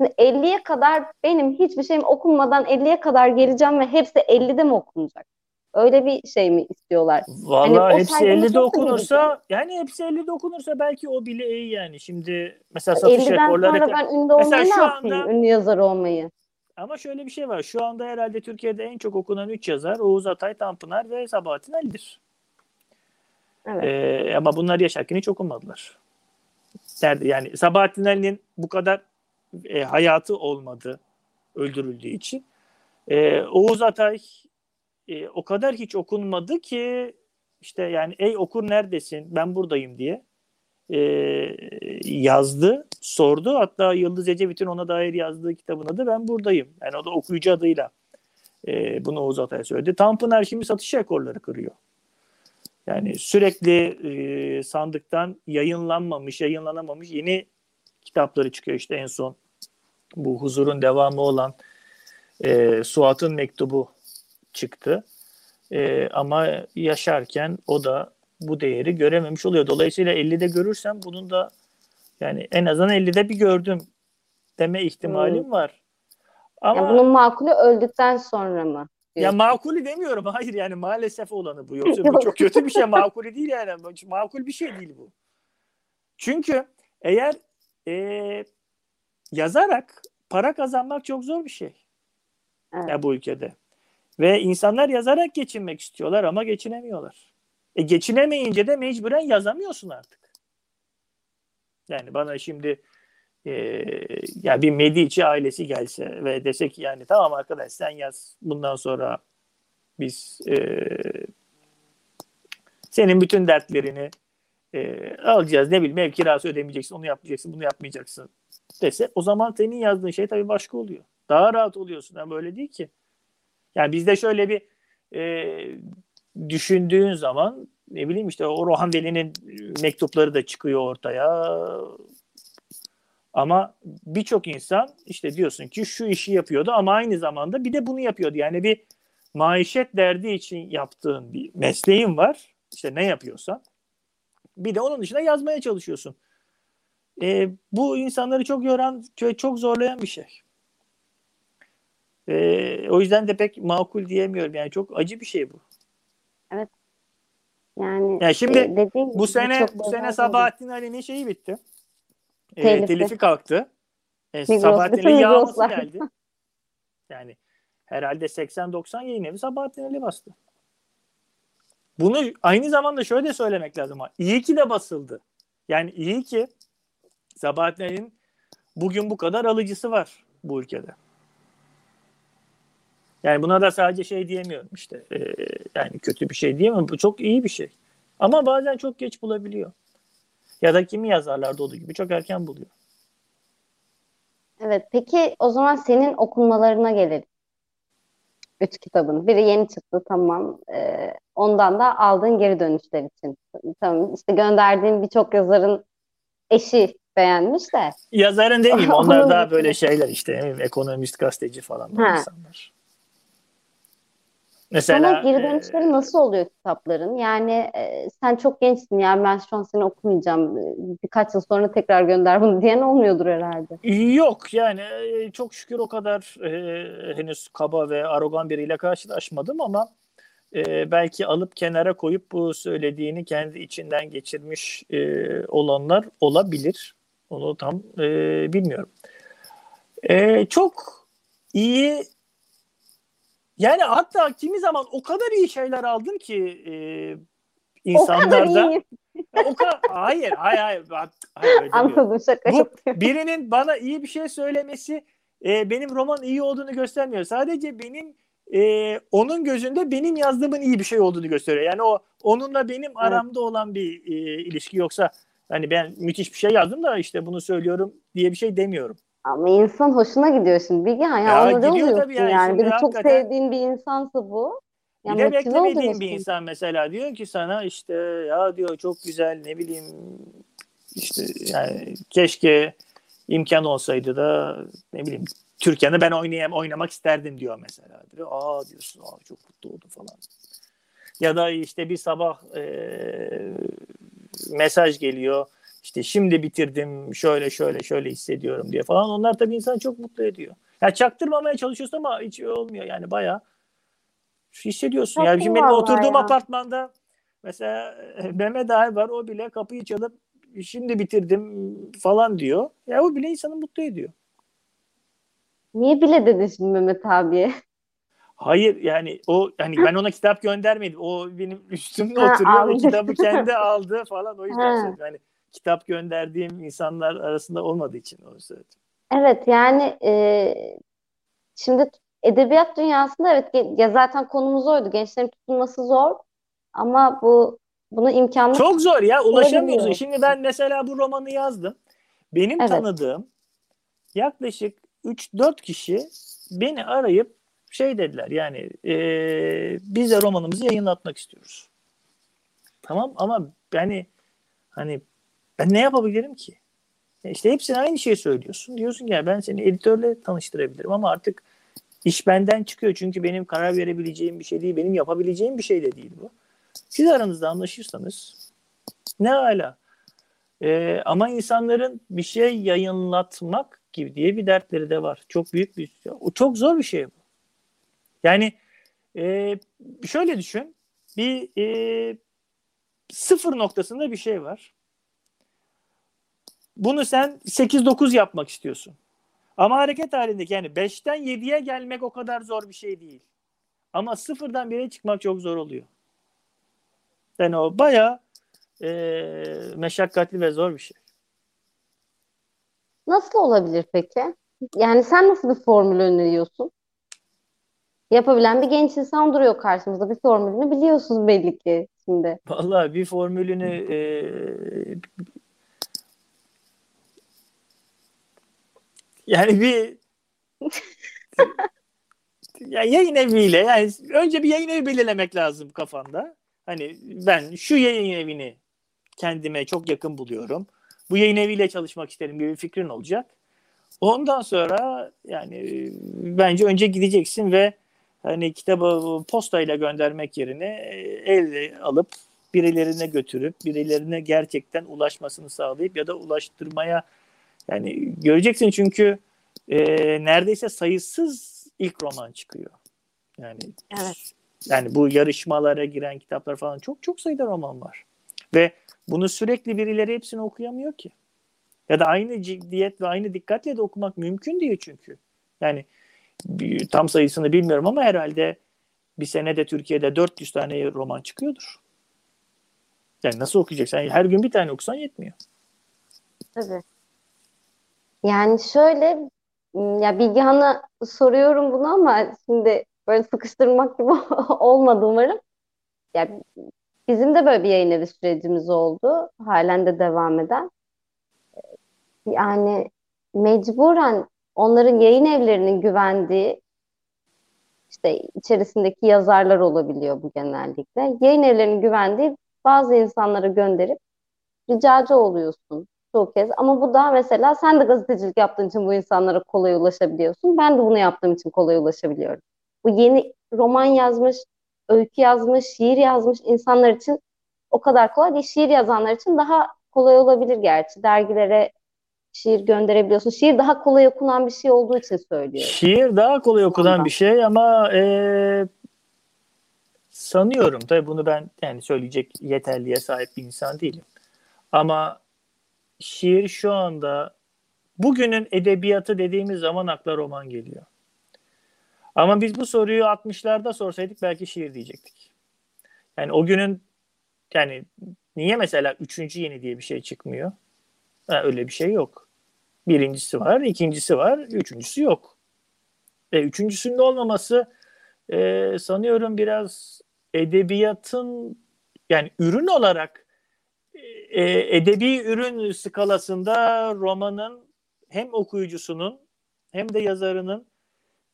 Şimdi 50'ye kadar benim hiçbir şeyim okunmadan 50'ye kadar geleceğim ve hepsi 50'de mi okunacak? Öyle bir şey mi istiyorlar? Vallahi hani hepsi 50'de okunursa yani hepsi 50'de okunursa belki o bile iyi yani. Şimdi mesela satış 50'den rekorları... sonra ben ünlü olmayı ne yapayım? Anda... Ünlü yazar olmayı. Ama şöyle bir şey var. Şu anda herhalde Türkiye'de en çok okunan 3 yazar Oğuz Atay, Tanpınar ve Sabahattin Ali'dir. Evet. Ee, ama bunlar yaşarken hiç okunmadılar. Derdi yani Sabahattin Ali'nin bu kadar e, hayatı olmadı öldürüldüğü için. E, Oğuz Atay e, o kadar hiç okunmadı ki işte yani ey okur neredesin ben buradayım diye e, yazdı, sordu. Hatta Yıldız Ecevit'in ona dair yazdığı kitabın adı Ben Buradayım. Yani o da okuyucu adıyla e, bunu Oğuz Atay söyledi. Tanpınar şimdi satış rekorları kırıyor. Yani sürekli e, sandıktan yayınlanmamış, yayınlanamamış yeni kitapları çıkıyor. işte en son bu huzurun devamı olan e, Suat'ın mektubu çıktı. E, ama yaşarken o da bu değeri görememiş oluyor. Dolayısıyla 50'de görürsem bunun da yani en azından 50'de bir gördüm deme ihtimalim hmm. var. Ama yani bunun makulü öldükten sonra mı? Ya makulü demiyorum. Hayır yani maalesef olanı bu. Yoksa bu çok kötü bir şey. Makulü değil yani. Makul bir şey değil bu. Çünkü eğer e, yazarak para kazanmak çok zor bir şey. Evet. Ya bu ülkede. Ve insanlar yazarak geçinmek istiyorlar ama geçinemiyorlar. E geçinemeyince de mecburen yazamıyorsun artık. Yani bana şimdi e, ya bir Medici ailesi gelse ve dese ki yani tamam arkadaş sen yaz bundan sonra biz e, senin bütün dertlerini e, alacağız ne bileyim ev kirası ödemeyeceksin onu yapmayacaksın bunu yapmayacaksın dese o zaman senin yazdığın şey tabii başka oluyor. Daha rahat oluyorsun ama böyle değil ki. Yani bizde şöyle bir e, düşündüğün zaman ne bileyim işte o Rohan Veli'nin mektupları da çıkıyor ortaya. Ama birçok insan işte diyorsun ki şu işi yapıyordu ama aynı zamanda bir de bunu yapıyordu. Yani bir maişet derdi için yaptığın bir mesleğin var. İşte ne yapıyorsan. Bir de onun dışında yazmaya çalışıyorsun. E, bu insanları çok yoran çok zorlayan bir şey. E, o yüzden de pek makul diyemiyorum. Yani çok acı bir şey bu. Evet. Yani, yani şimdi e, bu sene bu sene Sabahattin Ali'nin şeyi bitti. E, telifi. telifi kalktı. E, Sabahattin Ali yağması geldi. Yani herhalde 80-90 yayın evi Sabahattin Ali bastı. Bunu aynı zamanda şöyle de söylemek lazım. İyi ki de basıldı. Yani iyi ki Sabahattin Ali'nin bugün bu kadar alıcısı var bu ülkede. Yani buna da sadece şey diyemiyorum işte. E, yani kötü bir şey diyemem. Bu çok iyi bir şey. Ama bazen çok geç bulabiliyor. Ya da kimi yazarlarda olduğu gibi çok erken buluyor. Evet. Peki o zaman senin okunmalarına gelelim. Üç kitabın. Biri yeni çıktı tamam. Ee, ondan da aldığın geri dönüşler için. Tamam. İşte gönderdiğin birçok yazarın eşi beğenmiş de. Yazarın demeyeyim. Onlar daha böyle şeyler işte. Ekonomist, gazeteci falan insanlar. Mesela Sana geri dönüşleri e, nasıl oluyor kitapların? Yani e, sen çok gençsin yani ben şu an seni okumayacağım. Birkaç yıl sonra tekrar gönder bunu diyen olmuyordur herhalde. Yok yani e, çok şükür o kadar e, henüz kaba ve arogan biriyle karşılaşmadım ama e, belki alıp kenara koyup bu söylediğini kendi içinden geçirmiş e, olanlar olabilir. Onu tam e, bilmiyorum. E, çok iyi yani hatta kimi zaman o kadar iyi şeyler aldım ki e, insanlarda. O kadar iyi. o kadar, hayır, hayır, hayır. hayır Anladım şaka Bu, birinin bana iyi bir şey söylemesi e, benim roman iyi olduğunu göstermiyor. Sadece benim e, onun gözünde benim yazdığımın iyi bir şey olduğunu gösteriyor. Yani o onunla benim aramda evet. olan bir e, ilişki yoksa hani ben müthiş bir şey yazdım da işte bunu söylüyorum diye bir şey demiyorum. Ama insan hoşuna gidiyor şimdi Bilgehan. Ya, ya onur oluyorsun yani. yani. Bir çok sevdiğin bir insansa bu. Ya bir de beklemediğin bir insan mesela diyor ki sana işte ya diyor çok güzel ne bileyim işte yani keşke imkan olsaydı da ne bileyim Türkiye'de ben oynayayım oynamak isterdim diyor mesela. Diyor, Aa diyorsun aa çok mutlu oldum falan. Ya da işte bir sabah e, mesaj geliyor işte şimdi bitirdim şöyle şöyle şöyle hissediyorum diye falan. Onlar tabii insanı çok mutlu ediyor. Ya çaktırmamaya çalışıyorsun ama hiç olmuyor yani bayağı hissediyorsun. Yani şimdi benim oturduğum ya. apartmanda mesela Mehmet abi var o bile kapıyı çalıp şimdi bitirdim falan diyor. Ya o bile insanı mutlu ediyor. Niye bile dedin şimdi Mehmet abiye? Hayır yani o hani ben ona kitap göndermedim. O benim üstümde oturuyor. o kitabı kendi aldı falan. O yüzden söyledim. Hani kitap gönderdiğim insanlar arasında olmadığı için onu söyledim. Evet yani e, şimdi edebiyat dünyasında evet ya zaten konumuz oydu. Gençlerin tutulması zor ama bu Buna imkanlı. Çok zor ya ulaşamıyorsun. Şimdi ben mesela bu romanı yazdım. Benim evet. tanıdığım yaklaşık 3-4 kişi beni arayıp şey dediler yani e, biz de romanımızı yayınlatmak istiyoruz. Tamam ama yani hani ben ne yapabilirim ki? E işte hepsine aynı şeyi söylüyorsun. Diyorsun ki ya ben seni editörle tanıştırabilirim ama artık iş benden çıkıyor. Çünkü benim karar verebileceğim bir şey değil. Benim yapabileceğim bir şey de değil bu. Siz aranızda anlaşırsanız ne hala. Ee, ama insanların bir şey yayınlatmak gibi diye bir dertleri de var. Çok büyük bir çok zor bir şey bu. Yani e, şöyle düşün. Bir e, sıfır noktasında bir şey var. Bunu sen 8-9 yapmak istiyorsun. Ama hareket halindeki yani 5'ten 7'ye gelmek o kadar zor bir şey değil. Ama sıfırdan 1'e çıkmak çok zor oluyor. Yani o baya e, meşakkatli ve zor bir şey. Nasıl olabilir peki? Yani sen nasıl bir formül öneriyorsun? Yapabilen bir genç insan duruyor karşımızda. Bir formülünü biliyorsunuz belli ki şimdi. Vallahi bir formülünü e, yani bir ya yayın eviyle yani önce bir yayın evi belirlemek lazım kafanda. Hani ben şu yayın evini kendime çok yakın buluyorum. Bu yayın eviyle çalışmak isterim gibi bir fikrin olacak. Ondan sonra yani bence önce gideceksin ve hani kitabı postayla göndermek yerine elle alıp birilerine götürüp birilerine gerçekten ulaşmasını sağlayıp ya da ulaştırmaya yani göreceksin çünkü e, neredeyse sayısız ilk roman çıkıyor. Yani evet. Yani bu yarışmalara giren kitaplar falan çok çok sayıda roman var. Ve bunu sürekli birileri hepsini okuyamıyor ki. Ya da aynı ciddiyet ve aynı dikkatle de okumak mümkün değil çünkü. Yani tam sayısını bilmiyorum ama herhalde bir senede Türkiye'de 400 tane roman çıkıyordur. Yani nasıl okuyacaksın? Yani her gün bir tane okusan yetmiyor. Tabii. Yani şöyle ya Bilgehan'a soruyorum bunu ama şimdi böyle sıkıştırmak gibi olmadı umarım. Yani bizim de böyle bir yayın evi sürecimiz oldu. Halen de devam eden. Yani mecburen onların yayın evlerinin güvendiği işte içerisindeki yazarlar olabiliyor bu genellikle. Yayın evlerinin güvendiği bazı insanlara gönderip ricacı oluyorsun çoğu kez. Ama bu da mesela sen de gazetecilik yaptığın için bu insanlara kolay ulaşabiliyorsun. Ben de bunu yaptığım için kolay ulaşabiliyorum. Bu yeni roman yazmış, öykü yazmış, şiir yazmış insanlar için o kadar kolay değil. Şiir yazanlar için daha kolay olabilir gerçi. Dergilere şiir gönderebiliyorsun. Şiir daha kolay okunan bir şey olduğu için söylüyorum. Şiir daha kolay okunan Ondan. bir şey ama e, sanıyorum tabii bunu ben yani söyleyecek yeterliğe sahip bir insan değilim. Ama şiir şu anda bugünün edebiyatı dediğimiz zaman akla roman geliyor. Ama biz bu soruyu 60'larda sorsaydık belki şiir diyecektik. Yani o günün yani niye mesela üçüncü yeni diye bir şey çıkmıyor? Ha, öyle bir şey yok. Birincisi var, ikincisi var, üçüncüsü yok. Ve üçüncüsünün olmaması e, sanıyorum biraz edebiyatın yani ürün olarak e, edebi ürün skalasında romanın hem okuyucusunun hem de yazarının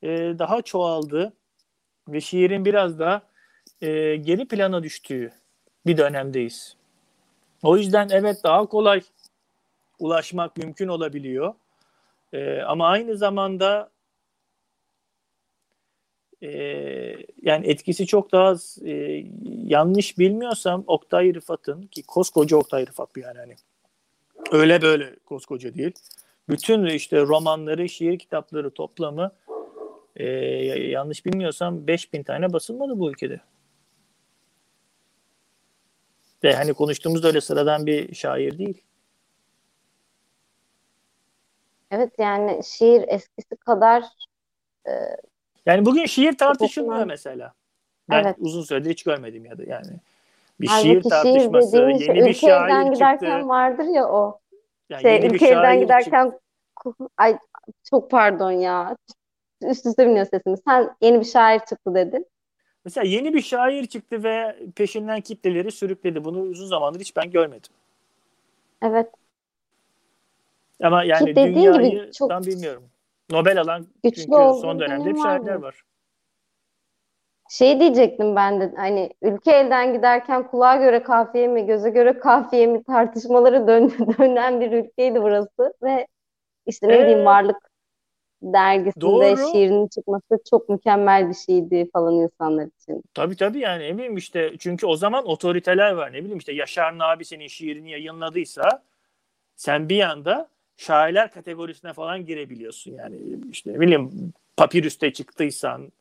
e, daha çoğaldığı ve şiirin biraz daha e, geri plana düştüğü bir dönemdeyiz. O yüzden evet daha kolay ulaşmak mümkün olabiliyor. E, ama aynı zamanda e, yani etkisi çok daha az. E, yanlış bilmiyorsam Oktay Rıfat'ın ki koskoca Oktay Rıfat bir yani hani öyle böyle koskoca değil. Bütün işte romanları, şiir kitapları toplamı e, yanlış bilmiyorsam 5000 tane basılmadı bu ülkede. Ve hani konuştuğumuz öyle sıradan bir şair değil. Evet yani şiir eskisi kadar e, yani bugün şiir tartışılmıyor mesela. Ben evet. uzun süredir hiç görmedim ya da yani. Bir Halbuki şiir tartışması, şiir yeni şey, bir şair giderken çıktı. vardır ya o. Yani şey, ülke evden giderken çıktı. ay çok pardon ya. Üst üste biniyor sesimiz. Sen yeni bir şair çıktı dedin. Mesela yeni bir şair çıktı ve peşinden kitleleri sürükledi. Bunu uzun zamandır hiç ben görmedim. Evet. Ama yani Ki dünyayı gibi çok ben bilmiyorum. Nobel alan güçlü çünkü son dönemde dönem hep şairler var. Şey diyecektim ben de hani ülke elden giderken kulağa göre kafiye mi göze göre kafiye mi tartışmaları dön dönen bir ülkeydi burası ve işte ne bileyim Evet, Varlık dergisinde doğru. şiirinin çıkması çok mükemmel bir şeydi falan insanlar için. Tabii tabii yani eminim işte çünkü o zaman otoriteler var ne bileyim işte Yaşar Nabi senin şiirini yayınladıysa sen bir anda şairler kategorisine falan girebiliyorsun yani işte ne bileyim papirüste çıktıysan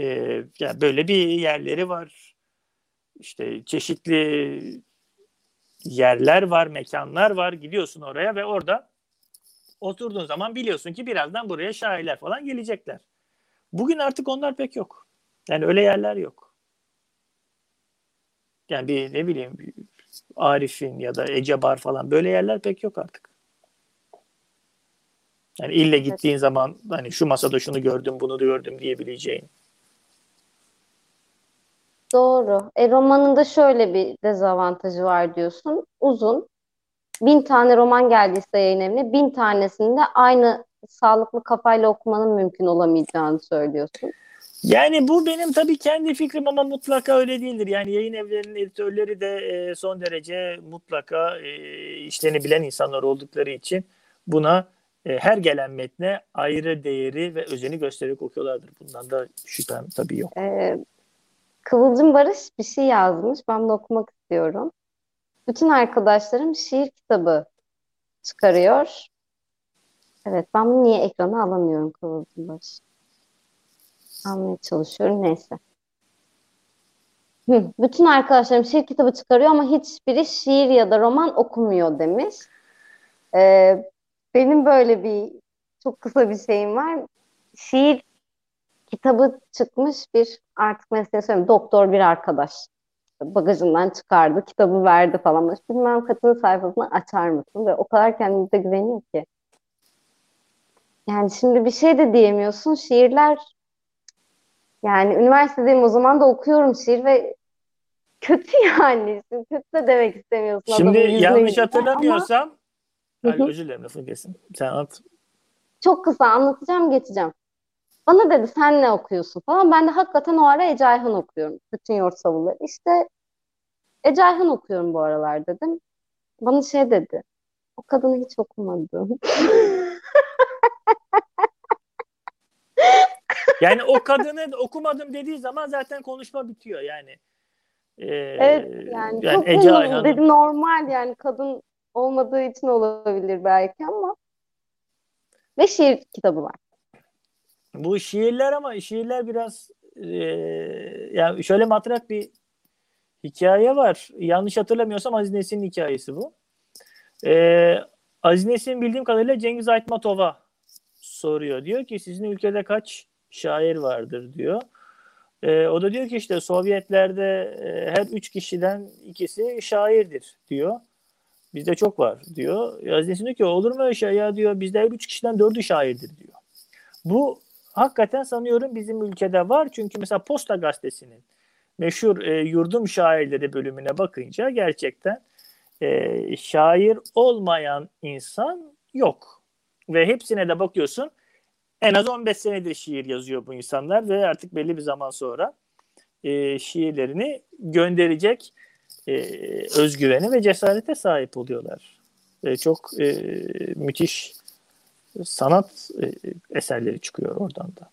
e, yani böyle bir yerleri var işte çeşitli yerler var mekanlar var gidiyorsun oraya ve orada oturduğun zaman biliyorsun ki birazdan buraya şairler falan gelecekler. Bugün artık onlar pek yok. Yani öyle yerler yok. Yani bir ne bileyim Arif'in ya da Ecebar falan böyle yerler pek yok artık. Yani ille Evet. gittiğin zaman hani şu masada şunu gördüm bunu da gördüm diyebileceğin. Doğru. E, romanın da şöyle bir dezavantajı var diyorsun. Uzun. Bin tane roman geldiyse yayın evine, bin tanesinde aynı sağlıklı kafayla okumanın mümkün olamayacağını söylüyorsun. Yani bu benim tabii kendi fikrim ama mutlaka öyle değildir. Yani yayın evlerinin editörleri de e, son derece mutlaka e, işlerini bilen insanlar oldukları için buna e, her gelen metne ayrı değeri ve özeni göstererek okuyorlardır. Bundan da şüphem tabii yok. E, Kıvılcım Barış bir şey yazmış. Ben bunu okumak istiyorum. Bütün arkadaşlarım şiir kitabı çıkarıyor. Evet, ben bunu niye ekrana alamıyorum Kıvılcım Barış? Almaya çalışıyorum. Neyse. Bütün arkadaşlarım şiir kitabı çıkarıyor ama hiçbiri şiir ya da roman okumuyor demiş. Ee, benim böyle bir çok kısa bir şeyim var. Şiir kitabı çıkmış bir artık mesleği söyleyeyim doktor bir arkadaş. Bagajından çıkardı, kitabı verdi falan. Bilmem kaçıncı sayfasını açar mısın? Ve o kadar kendinize güveniyor ki. Yani şimdi bir şey de diyemiyorsun. Şiirler yani üniversitedeyim o zaman da okuyorum şiir ve kötü yani. Şimdi kötü de demek istemiyorsun Şimdi yanlış yüzüne ama hı. özür dilerim lafını kesin. Sen at. çok kısa anlatacağım geçeceğim. Bana dedi sen ne okuyorsun falan. Ben de hakikaten o ara Ece Ayhan okuyorum. Bütün Yoğurt Savunları. İşte Ece Ayhan okuyorum bu aralar dedim. Bana şey dedi. O kadını hiç okumadım. Yani o kadını okumadım dediği zaman zaten konuşma bitiyor yani. Ee, Evet yani yani çok Ece Ayhan'ın dedi normal yani kadın olmadığı için olabilir belki ama ve şiir kitabı var. bu şiirler ama şiirler biraz e, yani şöyle matrak bir hikaye var. Yanlış hatırlamıyorsam Aziz Nesin'in hikayesi bu. E, Aziz Nesin bildiğim kadarıyla Cengiz Aytmatov'a soruyor. Diyor ki sizin ülkede kaç şair vardır diyor. E, o da diyor ki işte Sovyetlerde e, her üç kişiden ikisi şairdir diyor. Bizde çok var diyor. Aziz Nesin diyor ki olur mu öyle şey ya diyor. Bizde her üç kişiden dördü şairdir diyor. Bu hakikaten sanıyorum bizim ülkede var. Çünkü mesela Posta Gazetesi'nin meşhur e, yurdum şairleri bölümüne bakınca gerçekten e, şair olmayan insan yok. Ve hepsine de bakıyorsun en az 15 senedir şiir yazıyor bu insanlar ve artık belli bir zaman sonra e, şiirlerini gönderecek e, özgüvene ve cesarete sahip oluyorlar. E, çok e, müthiş sanat e, eserleri çıkıyor oradan da.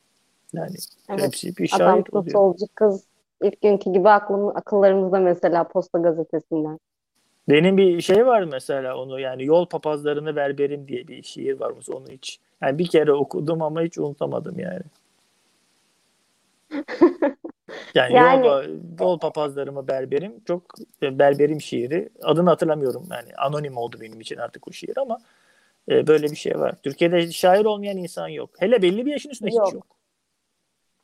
Yani Evet. hepsi bir Adam şair oluyor. solcu kız ilk günkü gibi aklım, akıllarımızda mesela Posta Gazetesi'nden. Benim bir şey var mesela onu yani yol papazlarını berberim diye bir şiir var onu hiç. Yani bir kere okudum ama hiç unutamadım yani. Yani, Yani yol, yol papazlarımı berberim çok e, berberim şiiri. Adını hatırlamıyorum yani anonim oldu benim için artık o şiir ama e, böyle bir şey var. Türkiye'de şair olmayan insan yok. Hele belli bir yaşın üstünde hiç yok. yok.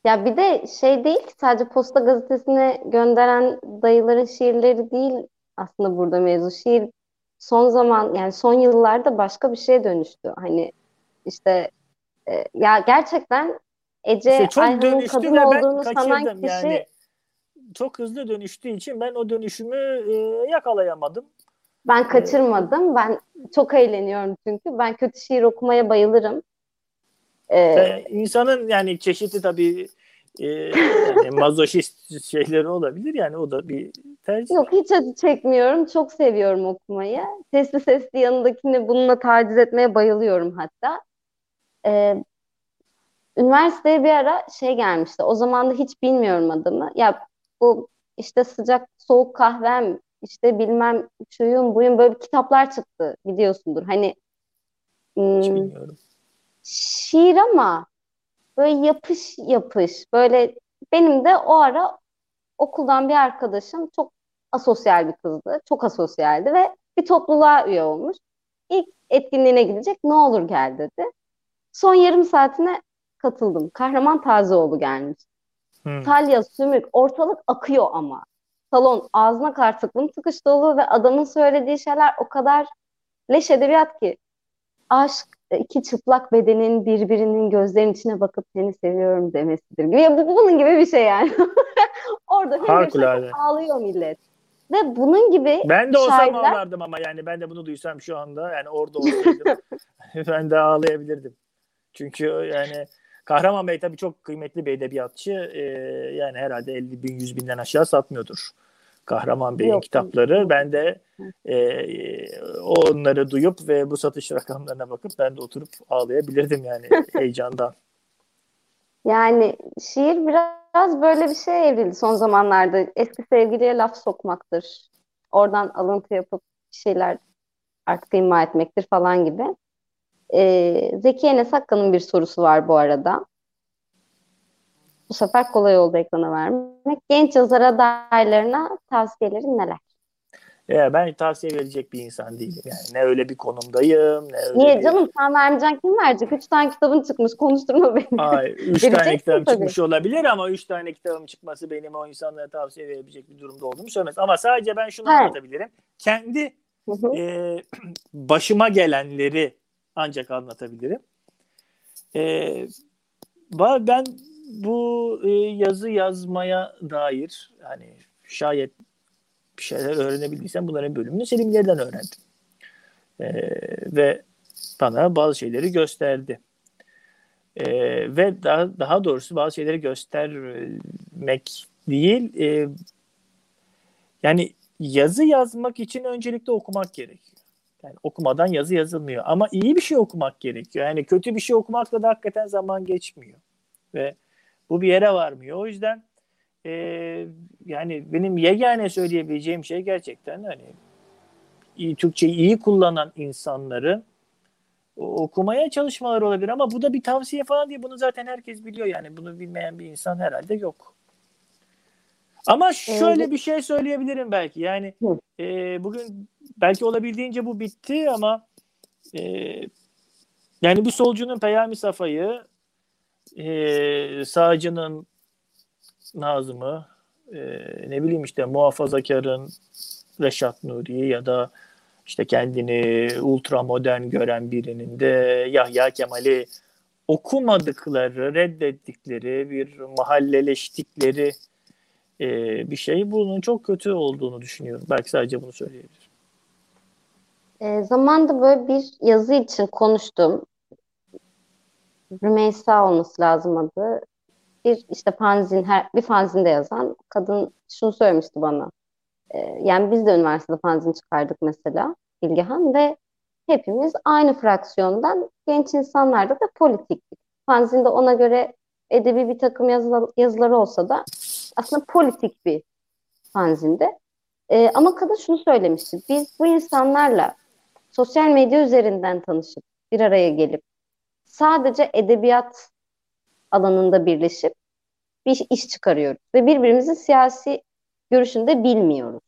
Ya bir de şey değil ki sadece Posta Gazetesi'ne gönderen dayıların şiirleri değil aslında burada mevzu. Şiir son zaman yani son yıllarda başka bir şeye dönüştü. Hani işte e, ya gerçekten Ece İşte çok Ayhan'ın kadın ve ben sanan kaçırdım kişi yani. çok hızlı dönüştüğü için ben o dönüşümü e, yakalayamadım. Ben kaçırmadım. Ben çok eğleniyorum çünkü. Ben kötü şiir okumaya bayılırım. Ee, insanın yani çeşitli tabii e, yani mazoşist şeyleri olabilir yani o da bir tercih. Yok hiç acı çekmiyorum. Çok seviyorum okumayı. Sesli sesli yanındakini bununla taciz etmeye bayılıyorum hatta. Ee, üniversiteye bir ara şey gelmişti. O zaman da hiç bilmiyorum adını. Ya bu işte sıcak soğuk kahvem işte bilmem şuyum buyum böyle kitaplar çıktı biliyorsundur. Hani hiç bilmiyorum. Şiir ama böyle yapış yapış böyle benim de o ara okuldan bir arkadaşım çok asosyal bir kızdı. Çok asosyaldi ve bir topluluğa üye olmuş. İlk etkinliğine gidecek ne olur gel dedi. Son yarım saatine katıldım. Kahraman Tazeoğlu gelmiş. Hmm. Talya, Sümük, ortalık akıyor ama. Salon ağzına kadar tıklım tıkış dolu ve adamın söylediği şeyler o kadar leş edebiyat ki. Aşk, iki çıplak bedenin birbirinin gözlerinin içine bakıp seni seviyorum demesidir. Ya bu bunun gibi bir şey yani. Orada Harikulade. ağlıyor millet. Ve bunun gibi Ben de olsam şairler... ağlardım ama yani ben de bunu duysam şu anda yani orada olsaydım ben de ağlayabilirdim. Çünkü yani Kahraman Bey tabii çok kıymetli bir edebiyatçı. Ee, yani herhalde 50 bin 100 binden aşağı satmıyordur. Kahraman Bey'in Yok. kitapları. Ben de e, onları duyup ve bu satış rakamlarına bakıp ben de oturup ağlayabilirdim yani heyecandan. Yani şiir biraz böyle bir şey evrildi son zamanlarda. Eski sevgiliye laf sokmaktır. Oradan alıntı yapıp şeyler artık ima etmektir falan gibi. Ee, Zeki Enes bir sorusu var bu arada. Bu sefer kolay oldu ekrana vermek. Genç yazar adaylarına tavsiyelerin neler? Ya ben tavsiye verecek bir insan değilim yani. Ne öyle bir konumdayım, ne öyle Niye bir... canım sen vermeyeceksin kim verecek? Üç tane kitabın çıkmış konuşturma beni. Hayır, üç tane kitabım tabii. çıkmış olabilir ama üç tane kitabım çıkması benim o insanlara tavsiye verebilecek bir durumda olduğumu söylemez. Ama sadece ben şunu evet. anlatabilirim. Kendi E, başıma gelenleri ancak anlatabilirim. E, ben bu e, yazı yazmaya dair hani şayet bir şeyler öğrenebildiysem bunların bölümünü Selimler'den öğrendim. E, ve bana bazı şeyleri gösterdi. E, ve daha, daha doğrusu bazı şeyleri göstermek değil, e, yani yazı yazmak için öncelikle okumak gerekiyor. Yani okumadan yazı yazılmıyor. Ama iyi bir şey okumak gerekiyor. Yani kötü bir şey okumakla da hakikaten zaman geçmiyor. Ve bu bir yere varmıyor. O yüzden e, yani benim yegane söyleyebileceğim şey gerçekten hani iyi, Türkçeyi iyi kullanan insanların okumaya çalışmaları olabilir ama bu da bir tavsiye falan değil. Bunu zaten herkes biliyor yani. Bunu bilmeyen bir insan herhalde yok. Ama şöyle bir şey söyleyebilirim belki. Yani e, bugün belki olabildiğince bu bitti ama e, yani bir solcunun Peyami Safa'yı e, sağcının Nazım'ı e, ne bileyim işte muhafazakarın Reşat Nuri'yi ya da işte kendini ultra modern gören birinin de Yahya Kemal'i okumadıkları, reddettikleri, bir mahalleleştikleri e, bir şey. Bunun çok kötü olduğunu düşünüyorum. Belki sadece bunu söyleyebilirim. E, zamanda böyle bir yazı için konuştum. Rümeysa olması lazım adı. Bir işte fanzin, her, bir fanzinde yazan kadın şunu söylemişti bana. E, yani biz de üniversitede fanzin çıkardık mesela Bilgehan ve hepimiz aynı fraksiyondan genç insanlarda da politiktik. Fanzinde ona göre edebi bir takım yazılar, yazıları olsa da aslında politik bir fanzinde. E, ama kadın şunu söylemişti. Biz bu insanlarla sosyal medya üzerinden tanışıp bir araya gelip sadece edebiyat alanında birleşip bir iş çıkarıyoruz ve birbirimizin siyasi görüşünü de bilmiyoruz.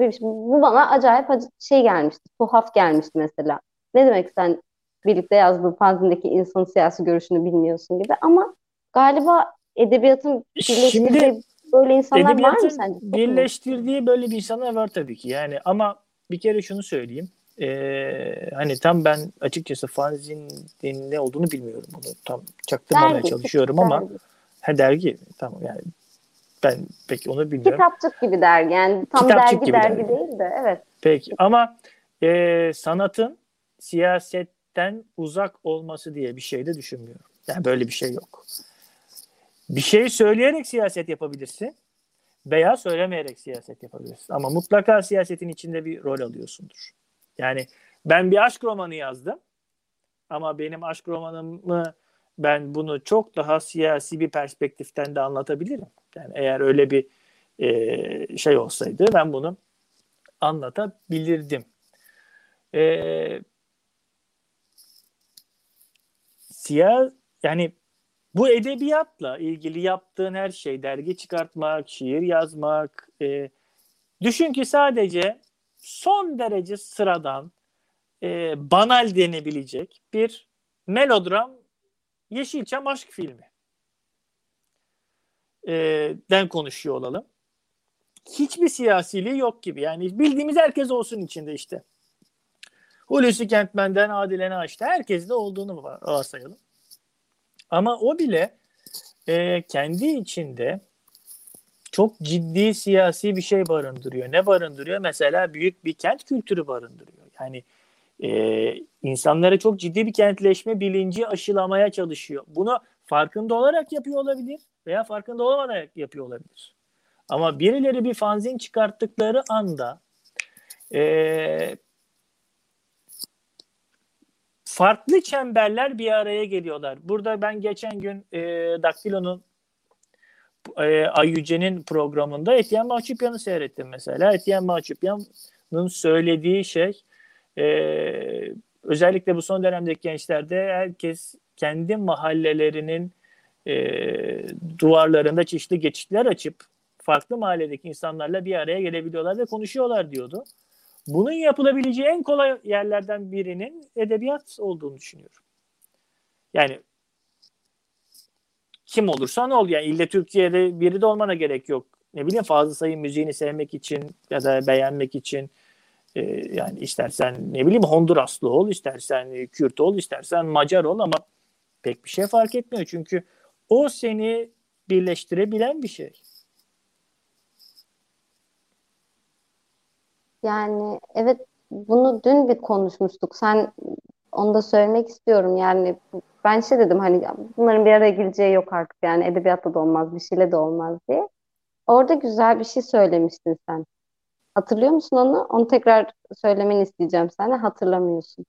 Şey. Bu bana acayip şey gelmişti, tuhaf gelmişti mesela. Ne demek sen birlikte yazdığın fanzindeki insanın siyasi görüşünü bilmiyorsun gibi ama galiba edebiyatın birleştirdiği Şimdi, böyle insanlar var mı sence? Birleştirdiği böyle bir insanlar var tabii ki yani ama bir kere şunu söyleyeyim e, hani tam ben açıkçası fanzinin ne olduğunu bilmiyorum bunu tam çaktırmamaya dergi, çalışıyorum ama dergi. Ha, dergi tamam yani Ben peki onu bilmiyorum. Kitapçık gibi dergi yani tam Kitapçık dergi dergi, dergi değil de evet. Peki ama e, sanatın siyasetten uzak olması diye bir şey de düşünmüyorum. Yani böyle bir şey yok. Bir şey söyleyerek siyaset yapabilirsin veya söylemeyerek siyaset yapabilirsin. Ama mutlaka siyasetin içinde bir rol alıyorsundur. Yani ben bir aşk romanı yazdım ama benim aşk romanımı ben bunu çok daha siyasi bir perspektiften de anlatabilirim. Yani eğer öyle bir e, şey olsaydı ben bunu anlatabilirdim. E, siyah yani bu edebiyatla ilgili yaptığın her şey, dergi çıkartmak, şiir yazmak, e, düşün ki sadece son derece sıradan, e, banal denebilecek bir melodram Yeşilçam aşk filmi e, den konuşuyor olalım. Hiçbir siyasiliği yok gibi. Yani bildiğimiz herkes olsun içinde işte. Hulusi Kentmen'den Adile Naş'ta herkes de olduğunu varsayalım. Ama o bile e, kendi içinde çok ciddi siyasi bir şey barındırıyor. Ne barındırıyor? Mesela büyük bir kent kültürü barındırıyor. Yani e, insanlara çok ciddi bir kentleşme bilinci aşılamaya çalışıyor. Bunu farkında olarak yapıyor olabilir veya farkında olmadan yapıyor olabilir. Ama birileri bir fanzin çıkarttıkları anda e, farklı çemberler bir araya geliyorlar. Burada ben geçen gün e, Daktilo'nun e, Ayyüce'nin programında Etiyen Mahçupyan'ı seyrettim mesela. Etiyen Mahçupyan'ın söylediği şey e, özellikle bu son dönemdeki gençlerde herkes kendi mahallelerinin e, duvarlarında çeşitli geçitler açıp farklı mahalledeki insanlarla bir araya gelebiliyorlar ve konuşuyorlar diyordu. Bunun yapılabileceği en kolay yerlerden birinin edebiyat olduğunu düşünüyorum. Yani kim olursa ne ol yani ille Türkiye'de biri de olmana gerek yok. Ne bileyim fazla sayı müziğini sevmek için ya da beğenmek için e, yani istersen ne bileyim Honduraslı ol, istersen Kürt ol, istersen Macar ol ama pek bir şey fark etmiyor. Çünkü o seni birleştirebilen bir şey. Yani evet bunu dün bir konuşmuştuk. Sen onu da söylemek istiyorum. Yani ben şey dedim hani bunların bir araya geleceği yok artık yani edebiyatta da olmaz bir şeyle de olmaz diye. Orada güzel bir şey söylemiştin sen. Hatırlıyor musun onu? Onu tekrar söylemeni isteyeceğim sana. Hatırlamıyorsun.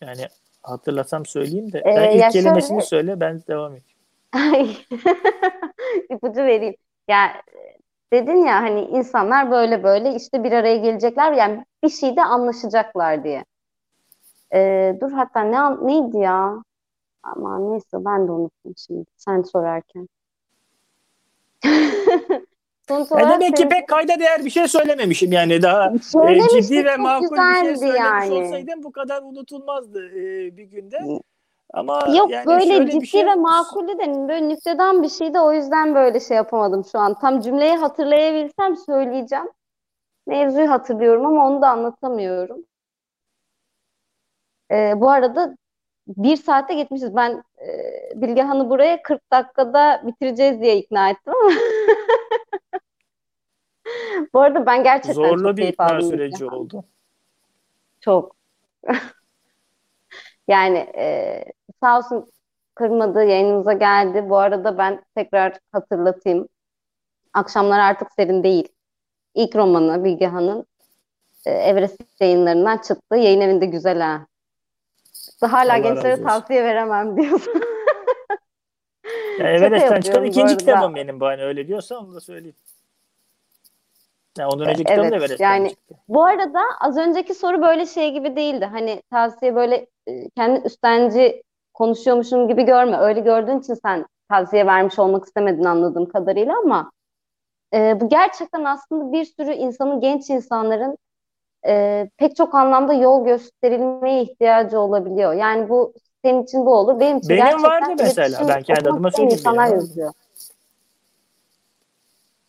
Yani hatırlasam söyleyeyim de. Ee, ben ilk kelimesini şöyle... söyle ben devam edeyim. İpucu vereyim. Ya dedin ya hani insanlar böyle böyle işte bir araya gelecekler yani bir şeyde anlaşacaklar diye. Ee, dur hatta ne neydi ya? Ama neyse ben de unuttum şimdi sen sorarken. Sonuç olarak demek ki pek kayda değer bir şey söylememişim yani daha e, ciddi ve makul bir şey söylemiş yani. olsaydım bu kadar unutulmazdı e, bir günde. Ama Yok yani böyle ciddi şey... ve makulü de böyle nükteden bir şeydi o yüzden böyle şey yapamadım şu an. Tam cümleyi hatırlayabilsem söyleyeceğim. Mevzuyu hatırlıyorum ama onu da anlatamıyorum. Ee, bu arada bir saate gitmişiz. Ben e, Bilgehan'ı buraya 40 dakikada bitireceğiz diye ikna ettim ama Bu arada ben gerçekten Zorlu çok bir ikna süreci oldu. Çok. yani e, sağ olsun kırmadı, yayınımıza geldi. Bu arada ben tekrar hatırlatayım. Akşamlar artık serin değil. İlk romanı Bilgehan'ın e, Everest yayınlarından çıktı. Yayın evinde güzel ha. Hala Allah gençlere tavsiye veremem diyorsun. ya Everest'ten çıkan ikinci kitabım benim bu hani öyle diyorsa onu da söyleyeyim. Yani ondan önceki evet, da Everest'ten yani, çıktı. Bu arada az önceki soru böyle şey gibi değildi. Hani tavsiye böyle e, kendi üstenci konuşuyormuşum gibi görme. Öyle gördüğün için sen tavsiye vermiş olmak istemedin anladığım kadarıyla ama e, bu gerçekten aslında bir sürü insanın, genç insanların e, pek çok anlamda yol gösterilmeye ihtiyacı olabiliyor. Yani bu senin için bu olur. Benim için Benim gerçekten vardı mesela. Ben kendi adıma söyleyeyim. insanlar yazıyor.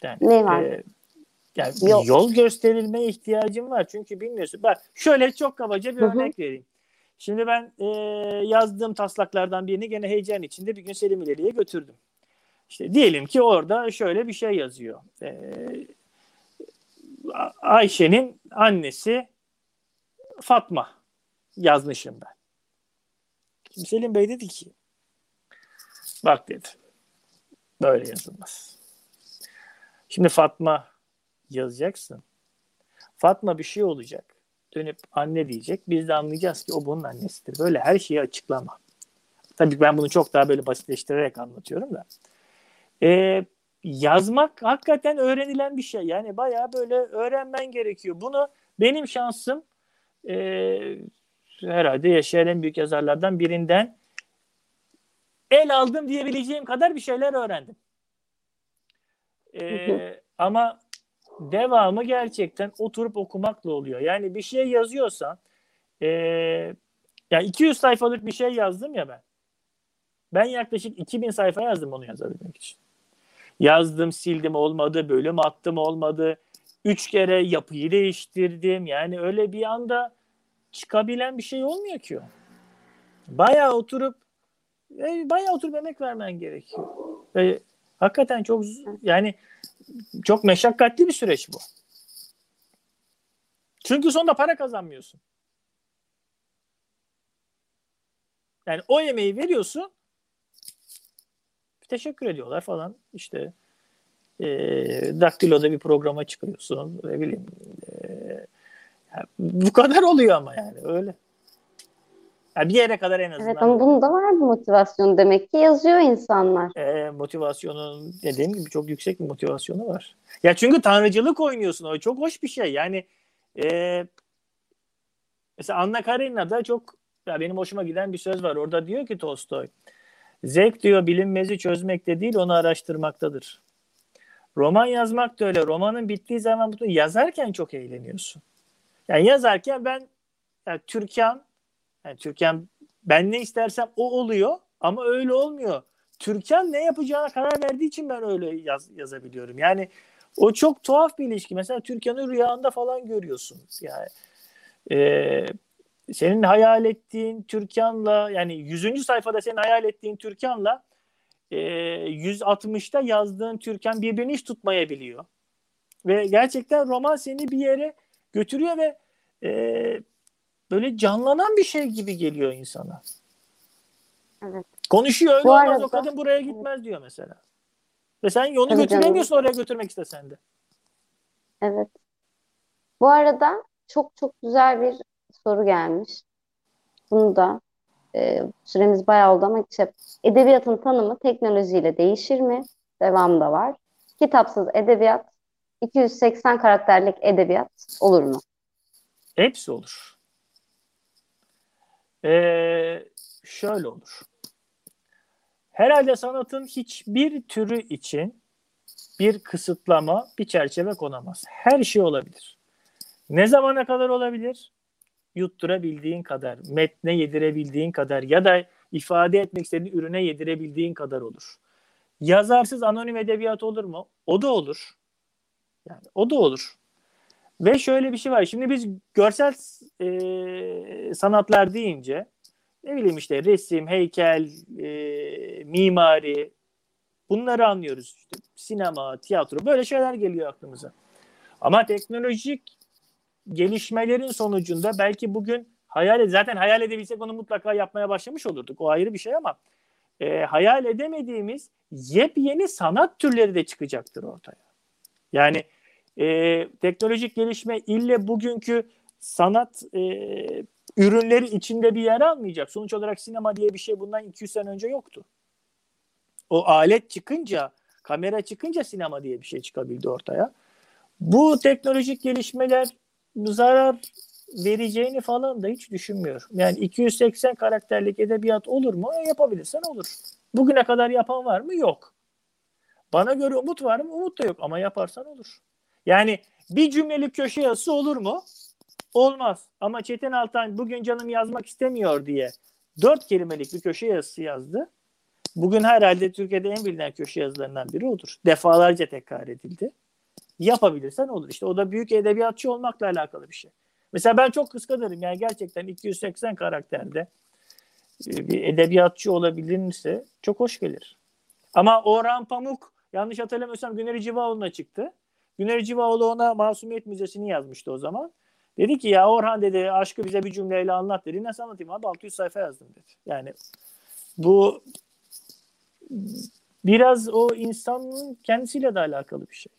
Yani, ne var? E, yani Yok. yol gösterilme ihtiyacım var. Çünkü bilmiyorsun. Bak şöyle çok kabaca bir Hı-hı. örnek vereyim. Şimdi ben e, yazdığım taslaklardan birini gene heyecan içinde bir gün Selim İleri'ye götürdüm. işte diyelim ki orada şöyle bir şey yazıyor. Ee, Ayşe'nin annesi Fatma yazmışım ben. Şimdi Selim Bey dedi ki bak dedi böyle yazılmaz. Şimdi Fatma yazacaksın. Fatma bir şey olacak. Dönüp anne diyecek. Biz de anlayacağız ki o bunun annesidir. Böyle her şeyi açıklama. Tabii ben bunu çok daha böyle basitleştirerek anlatıyorum da. Ee, yazmak hakikaten öğrenilen bir şey. Yani bayağı böyle öğrenmen gerekiyor. Bunu benim şansım e, herhalde yaşayan en büyük yazarlardan birinden el aldım diyebileceğim kadar bir şeyler öğrendim. E, ama devamı gerçekten oturup okumakla oluyor. Yani bir şey yazıyorsan e, yani 200 sayfalık bir şey yazdım ya ben. Ben yaklaşık 2000 sayfa yazdım onu yazabilmek için. Yazdım, sildim olmadı, bölüm attım olmadı. Üç kere yapıyı değiştirdim. Yani öyle bir anda çıkabilen bir şey olmuyor ki o. Bayağı oturup e, bayağı oturup emek vermen gerekiyor. E, hakikaten çok yani çok meşakkatli bir süreç bu. Çünkü sonunda para kazanmıyorsun. Yani o yemeği veriyorsun teşekkür ediyorlar falan işte e, Daktilo'da bir programa çıkıyorsun ne bileyim e, yani bu kadar oluyor ama yani öyle. Yani bir yere kadar en azından. Evet ama bunun da var bir motivasyon demek ki yazıyor insanlar. E, motivasyonun dediğim gibi çok yüksek bir motivasyonu var. Ya çünkü tanrıcılık oynuyorsun o çok hoş bir şey. Yani e, mesela Anna Karenina'da çok ya benim hoşuma giden bir söz var. Orada diyor ki Tolstoy Zevk diyor bilinmezi çözmekte değil onu araştırmaktadır. Roman yazmak da öyle. Romanın bittiği zaman bunu yazarken çok eğleniyorsun. Yani yazarken ben yani Türkan yani Türkan ben ne istersem o oluyor ama öyle olmuyor. Türkan ne yapacağına karar verdiği için ben öyle yaz, yazabiliyorum. Yani o çok tuhaf bir ilişki. Mesela Türkan'ı rüyanda falan görüyorsun. Yani e, senin hayal ettiğin Türkan'la yani 100. sayfada senin hayal ettiğin Türkan'la e, 160'ta yazdığın Türkan birbirini hiç tutmayabiliyor. Ve gerçekten roman seni bir yere götürüyor ve e, böyle canlanan bir şey gibi geliyor insana. Evet. Konuşuyor öyle Bu olmaz arada, o kadın buraya gitmez evet. diyor mesela. Ve sen onu götüremiyorsun oraya götürmek istesen de. Evet. Bu arada çok çok güzel bir soru gelmiş. Bunu da e, süremiz bayağı oldu ama işte edebiyatın tanımı teknolojiyle değişir mi? Devam da var. Kitapsız edebiyat, 280 karakterlik edebiyat olur mu? Hepsi olur. Ee, şöyle olur. Herhalde sanatın hiçbir türü için bir kısıtlama, bir çerçeve konamaz. Her şey olabilir. Ne zamana kadar olabilir? yutturabildiğin kadar, metne yedirebildiğin kadar ya da ifade etmek istediğin ürüne yedirebildiğin kadar olur. Yazarsız anonim edebiyat olur mu? O da olur. Yani o da olur. Ve şöyle bir şey var. Şimdi biz görsel e, sanatlar deyince ne bileyim işte resim, heykel, e, mimari bunları anlıyoruz. İşte sinema, tiyatro böyle şeyler geliyor aklımıza. Ama teknolojik gelişmelerin sonucunda belki bugün hayal zaten hayal edebilsek onu mutlaka yapmaya başlamış olurduk. O ayrı bir şey ama e, hayal edemediğimiz yepyeni sanat türleri de çıkacaktır ortaya. Yani e, teknolojik gelişme ille bugünkü sanat e, ürünleri içinde bir yer almayacak. Sonuç olarak sinema diye bir şey bundan 200 sene önce yoktu. O alet çıkınca, kamera çıkınca sinema diye bir şey çıkabildi ortaya. Bu teknolojik gelişmeler zarar vereceğini falan da hiç düşünmüyorum. Yani 280 karakterlik edebiyat olur mu? E, yapabilirsen olur. Bugüne kadar yapan var mı? Yok. Bana göre umut var mı? Umut da yok ama yaparsan olur. Yani bir cümlelik köşe yazısı olur mu? Olmaz. Ama Çetin Altan bugün canım yazmak istemiyor diye dört kelimelik bir köşe yazısı yazdı. Bugün herhalde Türkiye'de en bilinen köşe yazılarından biri odur. Defalarca tekrar edildi yapabilirsen olur. İşte o da büyük edebiyatçı olmakla alakalı bir şey. Mesela ben çok kıskanırım yani gerçekten 280 karakterde e, bir edebiyatçı olabilirse çok hoş gelir. Ama Orhan Pamuk yanlış hatırlamıyorsam Güneri Civaoğlu'na çıktı. Güneri Civaoğlu ona Masumiyet Müzesi'ni yazmıştı o zaman. Dedi ki ya Orhan dedi aşkı bize bir cümleyle anlat dedi. Nasıl anlatayım abi 600 sayfa yazdım dedi. Yani bu biraz o insanın kendisiyle de alakalı bir şey.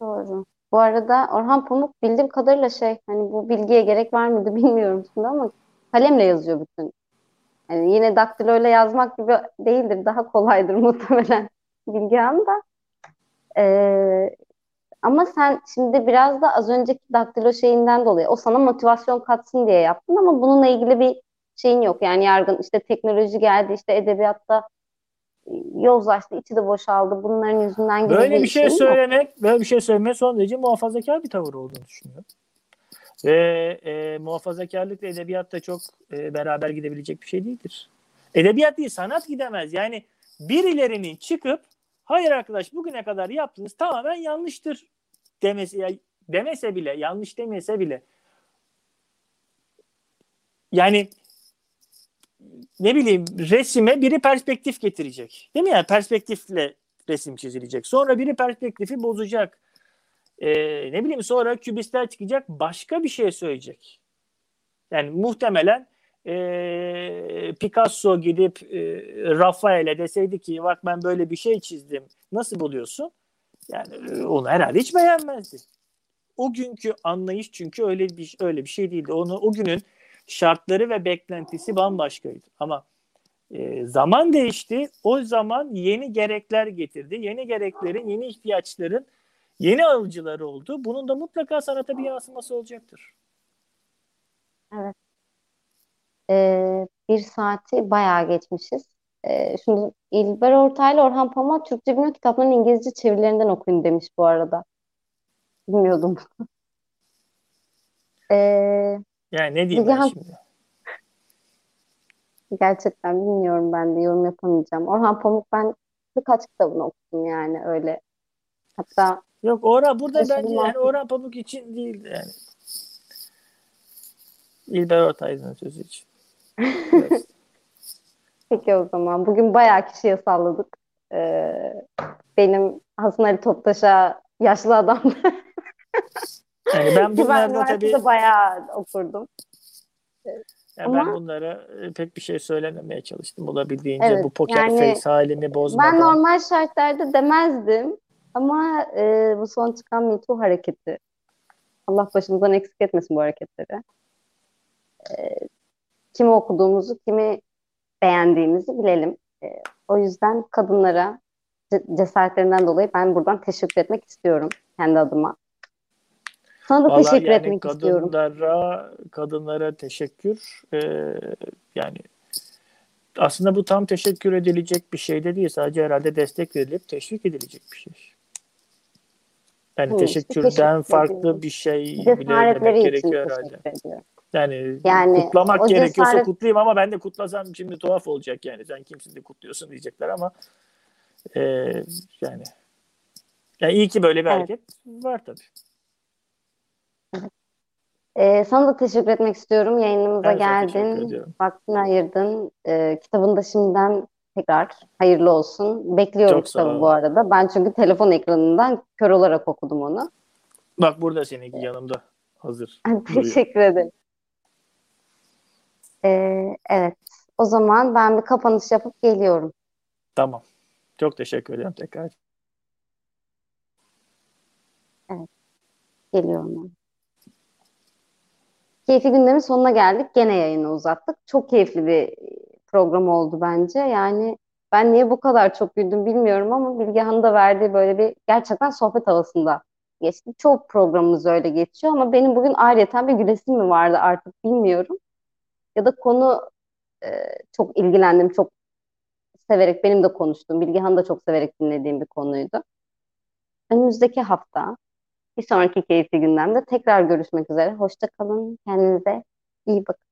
Doğru. Bu arada Orhan Pamuk bildiğim kadarıyla şey hani bu bilgiye gerek var mıydı bilmiyorum şimdi ama kalemle yazıyor bütün. Yani yine daktiloyla yazmak gibi değildir. Daha kolaydır muhtemelen Bilgehan da. Ee, ama sen şimdi biraz da az önceki daktilo şeyinden dolayı o sana motivasyon katsın diye yaptın ama bununla ilgili bir şeyin yok. Yani yargın işte teknoloji geldi işte edebiyatta yozlaştı, içi de boşaldı. Bunların yüzünden gibi Böyle bir şey şeyin yok. söylemek, böyle bir şey söylemek son derece muhafazakar bir tavır olduğunu düşünüyorum. Ve e, muhafazakarlıkla edebiyat da çok e, beraber gidebilecek bir şey değildir. Edebiyat değil, sanat gidemez. Yani birilerinin çıkıp hayır arkadaş bugüne kadar yaptığınız tamamen yanlıştır demesi, ya, demese bile, yanlış demese bile yani ne bileyim resime biri perspektif getirecek. Değil mi yani perspektifle resim çizilecek. Sonra biri perspektifi bozacak. Ee, ne bileyim sonra kübistler çıkacak başka bir şey söyleyecek. Yani muhtemelen e, Picasso gidip e, Rafael'e deseydi ki bak ben böyle bir şey çizdim. Nasıl buluyorsun? Yani onu herhalde hiç beğenmezdi. O günkü anlayış çünkü öyle bir öyle bir şey değildi. Onu o günün şartları ve beklentisi bambaşkaydı. Ama e, zaman değişti. O zaman yeni gerekler getirdi. Yeni gereklerin, yeni ihtiyaçların yeni alıcıları oldu. Bunun da mutlaka sanata bir yansıması olacaktır. Evet. Ee, bir saati bayağı geçmişiz. Ee, şunu İlber Ortaylı Orhan Pamuk Türkçe bilmiyor kitapların İngilizce çevirilerinden okuyun demiş bu arada. Bilmiyordum. ee, yani ne diyeyim ben şimdi? Gerçekten bilmiyorum ben de yorum yapamayacağım. Orhan Pamuk ben birkaç kitabını okudum yani öyle. Hatta Yok Orhan burada bence yani Orhan Pamuk için değil yani. İlber Ortaylı'nın sözü için. Peki o zaman. Bugün bayağı kişiye salladık. Ee, benim Hasan Ali Toptaş'a yaşlı adam. yani ben bunlarda tabii bayağı okurdum. Yani Ama, ben bunlara e, pek bir şey söylememeye çalıştım olabildiğince evet, bu poker yani, face halimi bozmadan. Ben normal şartlarda demezdim ama e, bu son çıkan Me Too hareketi Allah başımızdan eksik etmesin bu hareketleri. E, kimi okuduğumuzu, kimi beğendiğimizi bilelim. E, o yüzden kadınlara cesaretlerinden dolayı ben buradan teşekkür etmek istiyorum kendi adıma. Sana da Vallahi teşekkür yani etmek kadınlara, istiyorum. Kadınlara teşekkür. Ee, yani aslında bu tam teşekkür edilecek bir şey de değil. Sadece herhalde destek verilip teşvik edilecek bir şey. Yani Hı, teşekkürden teşekkür farklı ediyorum. bir şey bile demek gerekiyor herhalde. Yani, yani kutlamak gerekiyorsa cesaret... kutlayayım ama ben de kutlasam şimdi tuhaf olacak yani. Sen kimsin de kutluyorsun diyecekler ama e, yani yani iyi ki böyle bir evet. hareket var tabii. Ee, sana da teşekkür etmek istiyorum. Yayınımıza ben geldin. Vaktini ayırdın. Ee, kitabını da şimdiden tekrar hayırlı olsun. Bekliyorum Çok kitabı bu arada. Ben çünkü telefon ekranından kör olarak okudum onu. Bak burada senin yanımda. Hazır. teşekkür ederim. Ee, evet. O zaman ben bir kapanış yapıp geliyorum. Tamam. Çok teşekkür ederim tekrar. Evet. Geliyorum. Keyfi gündemin sonuna geldik. Gene yayını uzattık. Çok keyifli bir program oldu bence. Yani ben niye bu kadar çok güldüm bilmiyorum ama Bilgehan'ın da verdiği böyle bir gerçekten sohbet havasında geçti. Çok programımız öyle geçiyor ama benim bugün ayrıyeten bir gülesim mi vardı artık bilmiyorum ya da konu e, çok ilgilendim, çok severek benim de konuştuğum, Bilgehan da çok severek dinlediğim bir konuydu. Önümüzdeki hafta bir sonraki keyifli gündemde tekrar görüşmek üzere. Hoşça kalın. Kendinize iyi bakın.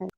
Evet,